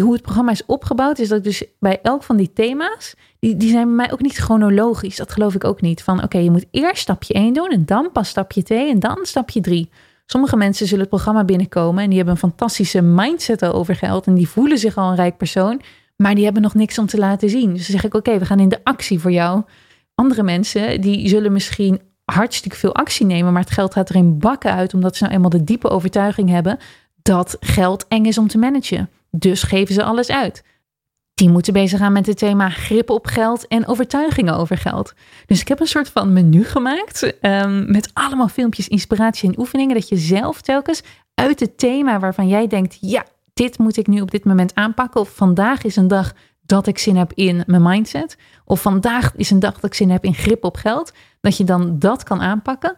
hoe het programma is opgebouwd, is dat dus bij elk van die thema's, die, die zijn bij mij ook niet chronologisch. Dat geloof ik ook niet. Van oké, je moet eerst stapje 1 doen en dan pas stapje 2 en dan stapje 3. Sommige mensen zullen het programma binnenkomen en die hebben een fantastische mindset over geld en die voelen zich al een rijk persoon, maar die hebben nog niks om te laten zien. Dus dan zeg ik oké, we gaan in de actie voor jou. Andere mensen die zullen misschien hartstikke veel actie nemen, maar het geld gaat er in bakken uit, omdat ze nou eenmaal de diepe overtuiging hebben dat geld eng is om te managen. Dus geven ze alles uit. Die moeten bezig gaan met het thema grip op geld en overtuigingen over geld. Dus ik heb een soort van menu gemaakt um, met allemaal filmpjes, inspiratie en oefeningen. Dat je zelf telkens uit het thema waarvan jij denkt, ja, dit moet ik nu op dit moment aanpakken. Of vandaag is een dag dat ik zin heb in mijn mindset. Of vandaag is een dag dat ik zin heb in grip op geld. Dat je dan dat kan aanpakken.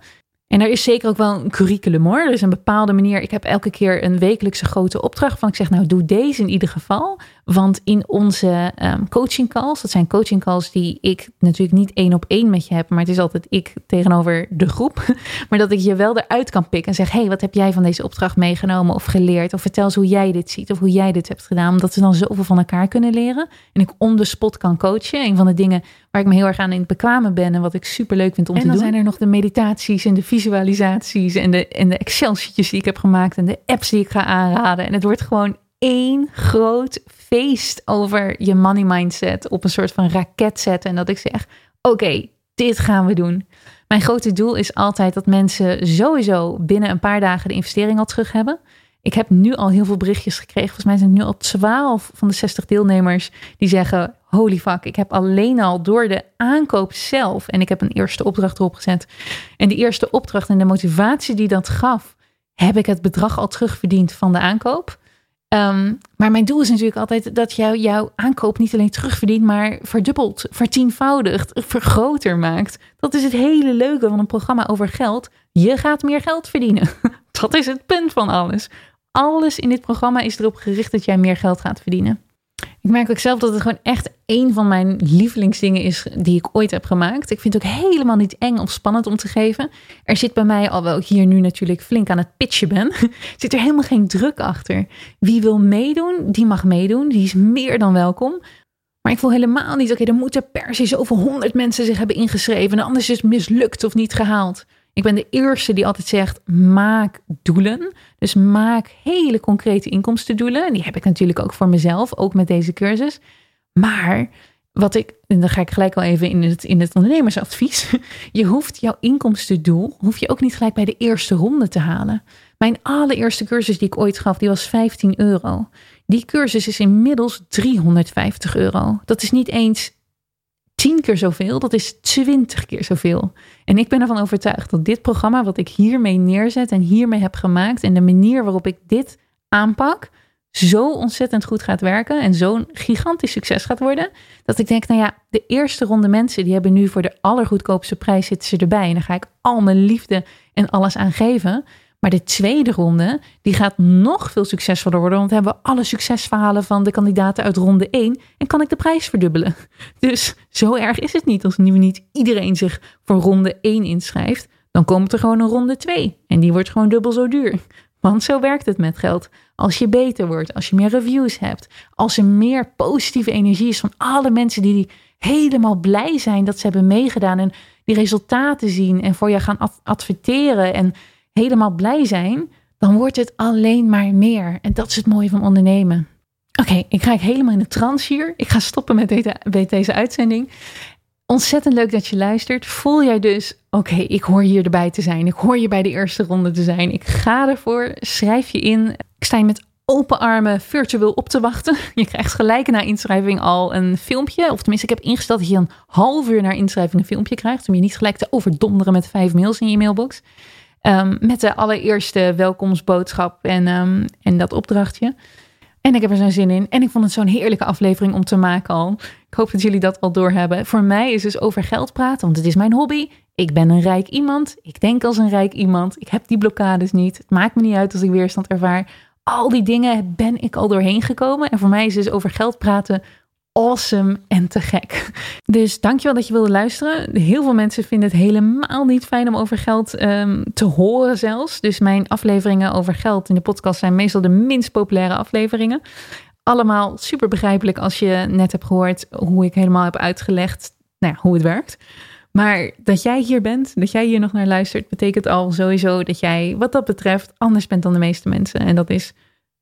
En er is zeker ook wel een curriculum hoor. Er is een bepaalde manier. Ik heb elke keer een wekelijkse grote opdracht van ik zeg nou doe deze in ieder geval. Want in onze um, coaching calls, dat zijn coaching calls die ik natuurlijk niet één op één met je heb, maar het is altijd ik tegenover de groep. Maar dat ik je wel eruit kan pikken en zeg, hey, wat heb jij van deze opdracht meegenomen of geleerd? Of vertel eens hoe jij dit ziet of hoe jij dit hebt gedaan. Omdat we dan zoveel van elkaar kunnen leren. En ik on the spot kan coachen. Een van de dingen waar ik me heel erg aan in het bekwamen ben en wat ik super leuk vind om te doen. En dan zijn er nog de meditaties en de visualisaties en de, en de Excel-sheetjes die ik heb gemaakt en de apps die ik ga aanraden. En het wordt gewoon één groot feest over je money mindset op een soort van raket zetten. En dat ik zeg: Oké, dit gaan we doen. Mijn grote doel is altijd dat mensen sowieso binnen een paar dagen de investering al terug hebben. Ik heb nu al heel veel berichtjes gekregen. Volgens mij zijn het nu al 12 van de 60 deelnemers die zeggen: Holy fuck, ik heb alleen al door de aankoop zelf. En ik heb een eerste opdracht erop gezet. En die eerste opdracht en de motivatie die dat gaf, heb ik het bedrag al terugverdiend van de aankoop. Ehm, maar mijn doel is natuurlijk altijd dat jou, jouw aankoop niet alleen terugverdient, maar verdubbelt, vertienvoudigt, vergroter maakt. Dat is het hele leuke van een programma over geld. Je gaat meer geld verdienen. Dat is het punt van alles. Alles in dit programma is erop gericht dat jij meer geld gaat verdienen. Ik merk ook zelf dat het gewoon echt een van mijn lievelingsdingen is die ik ooit heb gemaakt. Ik vind het ook helemaal niet eng of spannend om te geven. Er zit bij mij, alhoewel ik hier nu natuurlijk flink aan het pitchen ben, zit er helemaal geen druk achter. Wie wil meedoen, die mag meedoen. Die is meer dan welkom. Maar ik voel helemaal niet, oké, okay, er moeten per se zoveel honderd mensen zich hebben ingeschreven. En anders is het mislukt of niet gehaald. Ik ben de eerste die altijd zegt: maak doelen. Dus maak hele concrete inkomstendoelen. En die heb ik natuurlijk ook voor mezelf, ook met deze cursus. Maar wat ik, en dan ga ik gelijk al even in het, in het ondernemersadvies. Je hoeft jouw inkomstendoel, hoef je ook niet gelijk bij de eerste ronde te halen. Mijn allereerste cursus die ik ooit gaf, die was 15 euro. Die cursus is inmiddels 350 euro. Dat is niet eens 10 keer zoveel, dat is 20 keer zoveel. En ik ben ervan overtuigd dat dit programma, wat ik hiermee neerzet en hiermee heb gemaakt, en de manier waarop ik dit aanpak, zo ontzettend goed gaat werken en zo'n gigantisch succes gaat worden. Dat ik denk, nou ja, de eerste ronde mensen, die hebben nu voor de allergoedkoopste prijs zitten ze erbij. En daar ga ik al mijn liefde en alles aan geven. Maar de tweede ronde, die gaat nog veel succesvoller worden. Want hebben we alle succesverhalen van de kandidaten uit ronde 1. En kan ik de prijs verdubbelen. Dus zo erg is het niet als nu niet iedereen zich voor ronde 1 inschrijft. Dan komt er gewoon een ronde 2. En die wordt gewoon dubbel zo duur. Want zo werkt het met geld. Als je beter wordt, als je meer reviews hebt, als er meer positieve energie is van alle mensen die helemaal blij zijn dat ze hebben meegedaan en die resultaten zien en voor je gaan adverteren en helemaal blij zijn, dan wordt het alleen maar meer. En dat is het mooie van ondernemen. Oké, ik ga helemaal in de trance hier. Ik ga stoppen met deze, met deze uitzending. Ontzettend leuk dat je luistert. Voel jij dus, oké, ik hoor hier erbij te zijn. Ik hoor je bij de eerste ronde te zijn. Ik ga ervoor. Schrijf je in. Ik sta met open armen virtueel op te wachten. Je krijgt gelijk na inschrijving al een filmpje. Of tenminste, ik heb ingesteld dat je een half uur na inschrijving een filmpje krijgt. Om je niet gelijk te overdonderen met vijf mails in je mailbox. Ehm, met de allereerste welkomstboodschap en, um, en dat opdrachtje. En ik heb er zo'n zin in. En ik vond het zo'n heerlijke aflevering om te maken al. Ik hoop dat jullie dat al doorhebben. Voor mij is dus over geld praten, want het is mijn hobby. Ik ben een rijk iemand. Ik denk als een rijk iemand. Ik heb die blokkades niet. Het maakt me niet uit als ik weerstand ervaar. Al die dingen ben ik al doorheen gekomen. En voor mij is dus over geld praten awesome en te gek. Dus dankjewel dat je wilde luisteren. Heel veel mensen vinden het helemaal niet fijn om over geld um, te horen zelfs. Dus mijn afleveringen over geld in de podcast zijn meestal de minst populaire afleveringen. Allemaal super begrijpelijk als je net hebt gehoord hoe ik helemaal heb uitgelegd nou ja, hoe het werkt. Maar dat jij hier bent, dat jij hier nog naar luistert, betekent al sowieso dat jij wat dat betreft anders bent dan de meeste mensen. En dat is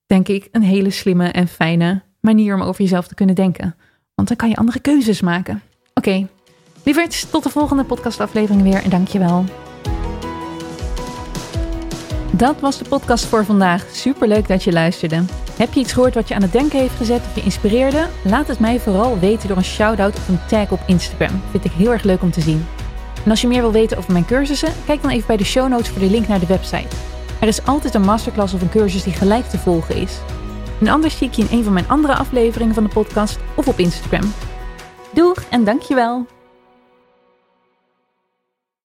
denk ik een hele slimme en fijne manier om over jezelf te kunnen denken. Want dan kan je andere keuzes maken. Oké, okay. tot de volgende podcastaflevering weer en dankjewel. Dat was de podcast voor vandaag. Superleuk dat je luisterde. Heb je iets gehoord wat je aan het denken heeft gezet of je inspireerde? Laat het mij vooral weten door een shout-out of een tag op Instagram. Vind ik heel erg leuk om te zien. En als je meer wil weten over mijn cursussen, kijk dan even bij de show notes voor de link naar de website. Er is altijd een masterclass of een cursus die gelijk te volgen is. En anders zie ik je in een van mijn andere afleveringen van de podcast of op Instagram. Doeg en dankjewel!